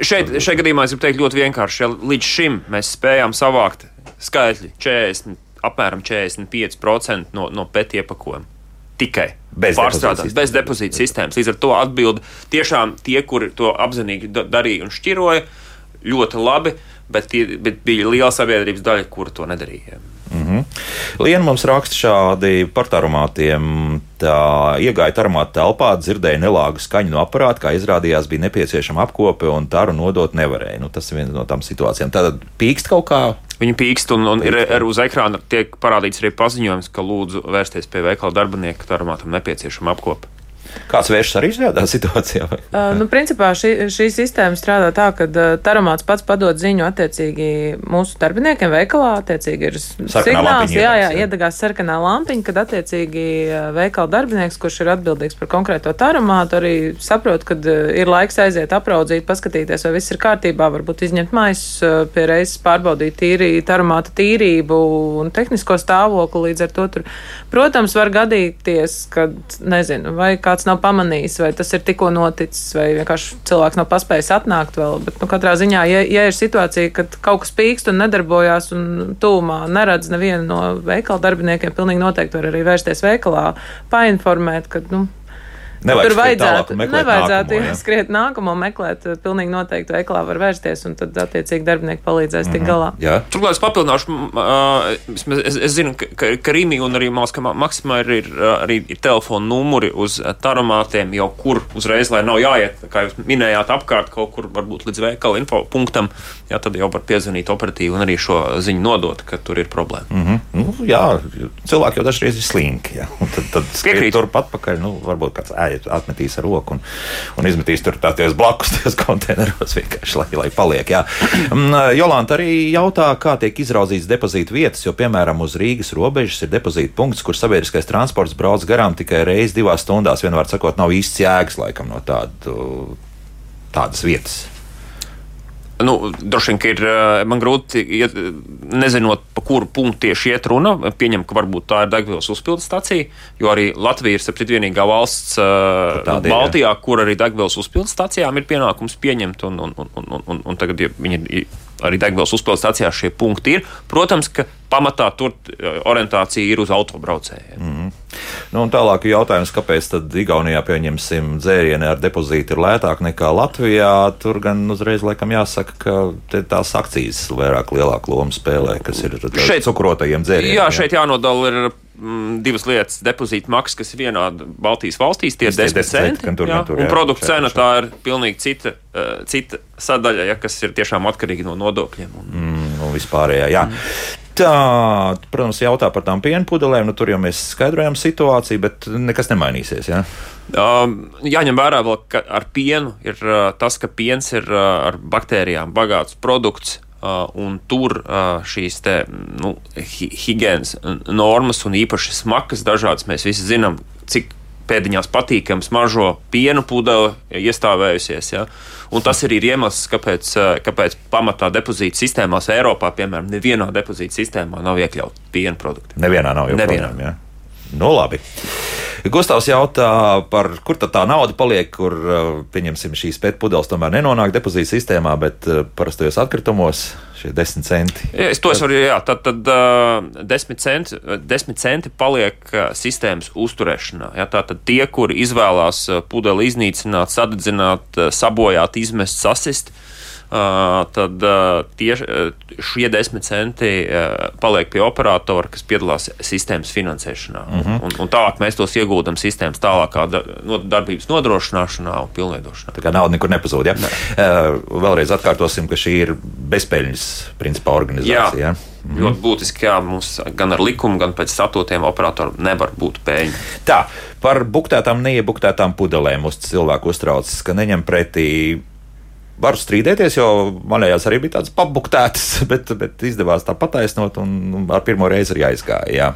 šeit, šeit gadījumā es gribu teikt ļoti vienkārši. Ja līdz šim mēs spējām savākt skaitļi 40, apmēram 45% no, no pētījuma iepakojuma tikai bez pārstrādātas, bez depozīta sistēmas. Līdz ar to atbild tiešām tie, kuri to apzinīgi darīja un šķiroja, ļoti labi, bet, tie, bet bija liela sabiedrības daļa, kur to nedarīja. Mm -hmm. Liena mums raksta šādi par tarumātiem. Tā iegāja tarumāta telpā, dzirdēja nelāgu skaņu no aparāta, kā izrādījās, bija nepieciešama apkope un taru nodot nevarēja. Nu, tas ir viens no tām situācijām. Tad pīkst kaut kā Viņi pīkst, un, un ir, ir uz ekrāna tiek parādīts arī paziņojums, ka lūdzu vērsties pie veikala darbinieka, ka tam nepieciešama apkopa. Kāds vēršas arī šādā situācijā? Uh, nu, principā šī, šī sistēma strādā tā, ka uh, taromāts pats padod ziņu attiecīgi mūsu darbiniekiem veikalā, attiecīgi ir signāls, jā, jā, iedegās sarkanā lampiņa, kad attiecīgi veikala darbinieks, kurš ir atbildīgs par konkrēto taromātu, arī saprot, kad ir laiks aiziet apraudzīt, paskatīties, vai viss ir kārtībā, varbūt izņemt maisus pie reizes pārbaudīt tīri, taromāta tīrību un tehnisko stāvokli līdz ar to tur. Protams, var gadīties, kad, nezinu, vai kāds kāds nav pamanījis, vai tas ir tikko noticis, vai vienkārši cilvēks nav paspējis atnākt vēl. Bet, nu, katrā ziņā, ja, ja ir situācija, kad kaut kas pīkst un nedarbojās, un tūmā neredz nevienu no veikala darbiniekiem, pilnīgi noteikti var arī vērsties veikalā, painformēt, ka, nu, Nevajag tur vajadzētu, nevajadzētu nākamo, skriet nākamo, meklēt pilnīgi noteikti veiklā var vērsties, un tad attiecīgi darbinieki palīdzēs tik galā. Jā. Turklāt es papildināšu, vismaz es, es zinu, ka, ka, ka Rīgā un arī Malskā Maksimā ir, ir arī ir telefona numuri uz taromātiem, jau kur uzreiz, lai nav jāiet, kā jūs minējāt, apkārt kaut kur varbūt līdz veikala info punktam, jā, tad jau var piezvanīt operatīvi un arī šo ziņu nodot, ka tur ir problēma. Mm -hmm. nu, jā, cilvēki jau dažreiz ir slinki. Jā. Un Tad, tad skriet turpat pakaļ. Nu, varbūt kāds ēd, atmetīs ar roku un, un izmetīs tur tādos blakus tajos konteineros vienkārši, lai, lai paliek. Jā. Mm, Jolanta arī jautā, kā tiek izraudzīts depozītu vietas, jo, piemēram, uz Rīgas robežas ir depozīta punkts, kur sabiedriskais transports brauc garām tikai reizi divās stundās. Vienmēr sakot, nav īsts jēgas laikam no tādu, tādas vietas. Nu, droši vien, ka ir eh, man grūti, iet, nezinot, pa kuru punktu tieši iet runa. Pieņem, ka varbūt tā ir degvielas uzpildes stacija, jo arī Latvija ir septiņā vienīgā valsts uh, tāda ir, jā. Baltijā, kur arī degvielas uzpildes stacijām ir pienākums pieņemt. Un, un, un, un, un, un tagad, ja viņi arī degvielas uzpildes stacijās, šie punkti ir. Protams, ka pamatā tur eh, orientācija ir uz autobraucējiem. Mm. Nu, un tālāk ir jautājums, kāpēc tad Igaunijā pieņemsim dzērieni ar depozītu ir lētāk nekā Latvijā. Tur gan uzreiz laikam jāsaka, ka tās akcijas vairāk lielāku lomu spēlē, kas ir Šeit- cukrotajiem dzērieniem. Jā, šeit jānodala ir mm, divas lietas. Depozīta maksa, kas ir vienāda Baltijas valstīs, tie ir Tie 10 10 centi, centi. tur, jā, tur, un jā, produkta šeit, cena tā ir pilnīgi cita, uh, cita sadaļa, ja, kas ir tiešām atkarīga no nodokļiem. Un, Mm, un vispārējā. Jā. Tā, protams, jautā par tām piena pudelēm. Nu, tur jau mēs skaidrojam situāciju, bet nekas nemainīsies. Jā? Um, jāņem vērā, vēl, ka ar pienu ir uh, tas, ka piens ir uh, ar baktērijām bagāts produkts. Uh, un tur uh, šīs te, nu, hi higiēnas normas un īpaši smakas dažādas mēs visi zinām, cik pēdiņās patīkams mažo pienu pudeli iestāvējusies. Ja? Un tas arī ir iemesls, kāpēc, uh, kāpēc pamatā depozīta sistēmās Eiropā, piemēram, nevienā depozīta sistēmā nav iekļauts piena produkti. Nevienā nav jau Nevienā. problēma. Jā. Nu, labi. Gustavs jautā, par kur tā nauda paliek, kur, uh, pieņemsim, šīs pēc pudeles tomēr nenonāk depozīta sistēmā, bet uh, parastajos atkritumos šie desmit centi. Jā, Es to es varu, jā, tad, tad uh, desmit, centi, desmit centi paliek uh, sistēmas uzturēšanā. Jā, tātad tie, kuri izvēlās pudeli iznīcināt, sadedzināt, sabojāt, izmest, sasist, uh, tad tie, uh, šie desmit centi paliek pie operatora, kas piedalās sistēmas finansēšanā. Mm -hmm. un, un tālāk mēs tos iegūdam sistēmas tālākā darbības nodrošināšanā un pilnveidošanā. Tā kā nauda nekur nepazūd. Ja? Uh, vēlreiz atkārtosim, ka šī ir bezpeļņas principā organizācija. Ja? Mhm. Ļoti būtiski, jā, mums gan ar likumu, gan pēc statūtiem operatoram nevar būt pēļņa. Tā, par buktētām, neiebuktētām pudelēm mums cilvēku uztraucas, ka neņem pretī. Varu strīdēties, jo manējās arī bija tādas pabuktētas, bet, bet izdevās tā pataisnot, un ar pirmo reizi arī aizgāja. Jā.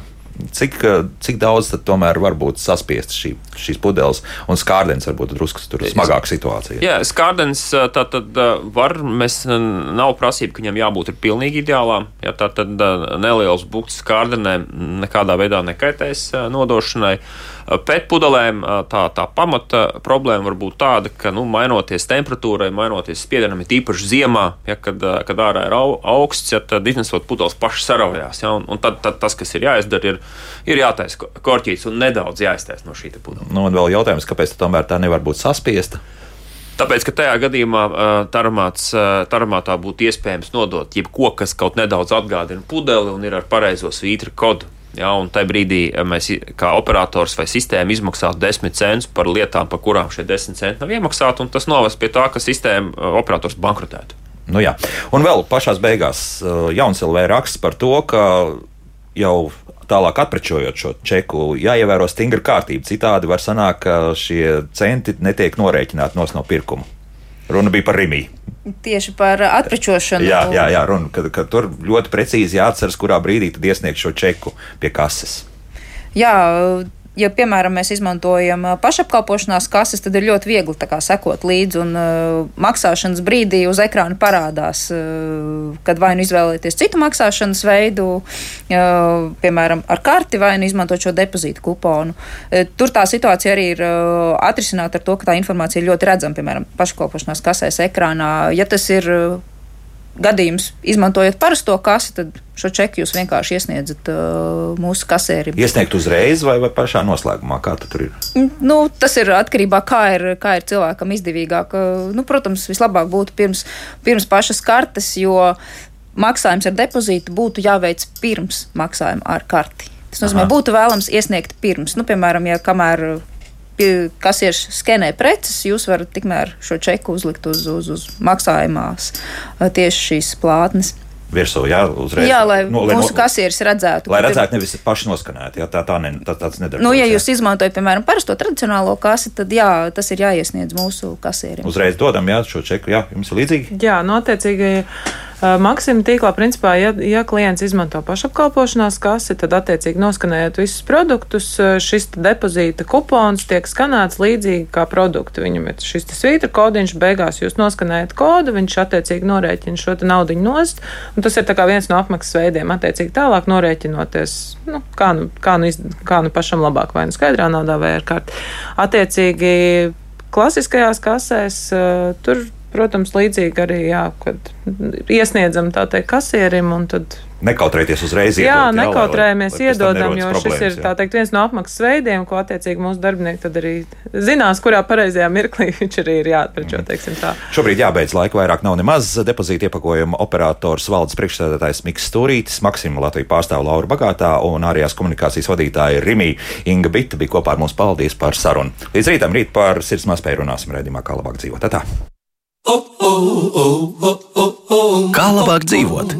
Cik, eh, cik daudz tad tomēr var būt saspiestas šī, šīs pudeles, un skārdens varbūt drusku tur smagāka situācija? Jā, skārdens tā tad var, mēs nav prasība, ka viņam jābūt ir pilnīgi ideālām. Jā, tā tad neliels bukts skārdenēm nekādā veidā nekaitēs nodošanai. Pēc pudelēm tā, tā pamata problēma var būt tāda, ka, nu, mainoties temperatūrai, mainoties spiedienam, ir īpaši ziemā, ja, kad, kad ārā ir au, augsts, ja, tad iznesot pudeles paši saraujās. Ja, un, un tad, tad tas, kas ir jāizdara, ir, ir jātaisa ko- korķītis un nedaudz jāiztaisa no šī pudeles. Nu, un vēl jautājums, kāpēc tomēr tā nevar būt saspiesta? Tāpēc, ka tajā gadījumā taramāts, uh, taramātā būtu iespējams nodot jebko, kas kaut nedaudz atgādina pudeli un ir ar pareizo svītru kodu. Ja, un tajā brīdī mēs, kā operators vai sistēma, izmaksātu 10 centus par lietām, par kurām šie 10 centi nav iemaksāti, un tas novest pie tā, ka sistēma operators bankrotētu. Nu, jā. un vēl pašā beigās Jaunsilvē raksts par to, ka jau tālāk atprečojot šo čeku, jāievēro stingra kārtība. Citādi var sanākt, ka šie centi netiek norēķināti no pirkuma. Runa bija par Rimiju. Tieši par atprečošanu. Jā, jā, jā runa, ka, ka tur ļoti precīzi jāatceras, kurā brīdī iesniegt šo čeku pie kases. Jā, ja, piemēram, mēs izmantojam pašapkalpošanās kases, tad ir ļoti viegli kā sekot līdzi. Un uh, maksāšanas brīdī uz ekrāna parādās, uh, kad vai nu izvēlēties citu maksāšanas veidu, uh, piemēram, ar karti, vai nu izmantot šo depozītu kuponu. Uh, tur tā situācija arī ir uh, atrisināta ar to, ka tā informācija ir ļoti redzama, piemēram, pašapkalpošanās kasēs ekrānā. Ja tas ir uh, gadījums, izmantojot parasto kasi, tad šo čeku jūs vienkārši iesniedzat uh, mūsu kasērim. Iesniegt uzreiz vai, vai pašā noslēgumā, kā tur ir? Nu, tas ir atkarībā no tā, kā ir, kā ir cilvēkam izdevīgāk. Nu, protams, vislabāk būtu pirms, pirms pašas kartes, jo maksājums ar depozītu būtu jāveic pirms maksājuma ar karti. Tas nozīmē, Aha. būtu vēlams iesniegt pirms, nu, piemēram, ja kamēr kasieris skenē preces, jūs varat tikmēr šo čeku uzlikt uz, uz, uz maksājumās tieši šīs plātnes virsū. Jā, uzreiz, jā lai no, lai mūsu no, kasieris redzētu. Lai redzētu, nevis paši noskanētu. Jā, tā, tā, ne, tā tāds nedara. Nu, ja jūs jā. izmantojat, piemēram, parasto tradicionālo kasi, tad jā, tas ir jāiesniedz mūsu kasierim. Uzreiz dodam jā, šo čeku. Jā, jums ir līdzīgi? Jā, notiecīgi. Nu, Maksima tīklā, principā, ja, ja klients izmanto pašapkalpošanās kasi, tad attiecīgi noskanējot visus produktus, šis depozīta kupons tiek skanēts līdzīgi kā produkti. Viņam ir šis svītra kodiņš, beigās jūs noskanējat kodu, viņš attiecīgi norēķina šo naudu nost. Tas ir viens no apmaksas veidiem, attiecīgi tālāk norēķinoties, nu, kā, nu, kā, nu, iz, kā nu pašam labāk, vai nu skaidrā naudā, vai ar karti. Attiecīgi klasiskajās kasēs uh, tur Protams, līdzīgi arī, jā, kad iesniedzam tā teikt kasierim un tad. Nekautrēties uzreiz. Iedot, jā, nekautrējamies, lai, lai iedodam, jo šis ir jā. teikt, viens no apmaksas veidiem, ko attiecīgi mūsu darbinieki tad arī zinās, kurā pareizajā mirklī viņš arī ir jāatprečo, mm. tā. Šobrīd jābeidz laika vairāk nav nemaz. Depozīta iepakojuma operators valdes priekšsēdētājs Miks Stūrītis, Maksima Latvija pārstāv Laura Bagātā un ārējās komunikācijas vadītāja Rimī Inga Bita bija kopā ar mums. Paldies par sarunu. Līdz rītam rīt par sirdsmās spēju runāsim redzamā, kā labāk dzīvot. Tā. Kā labāk dzīvot?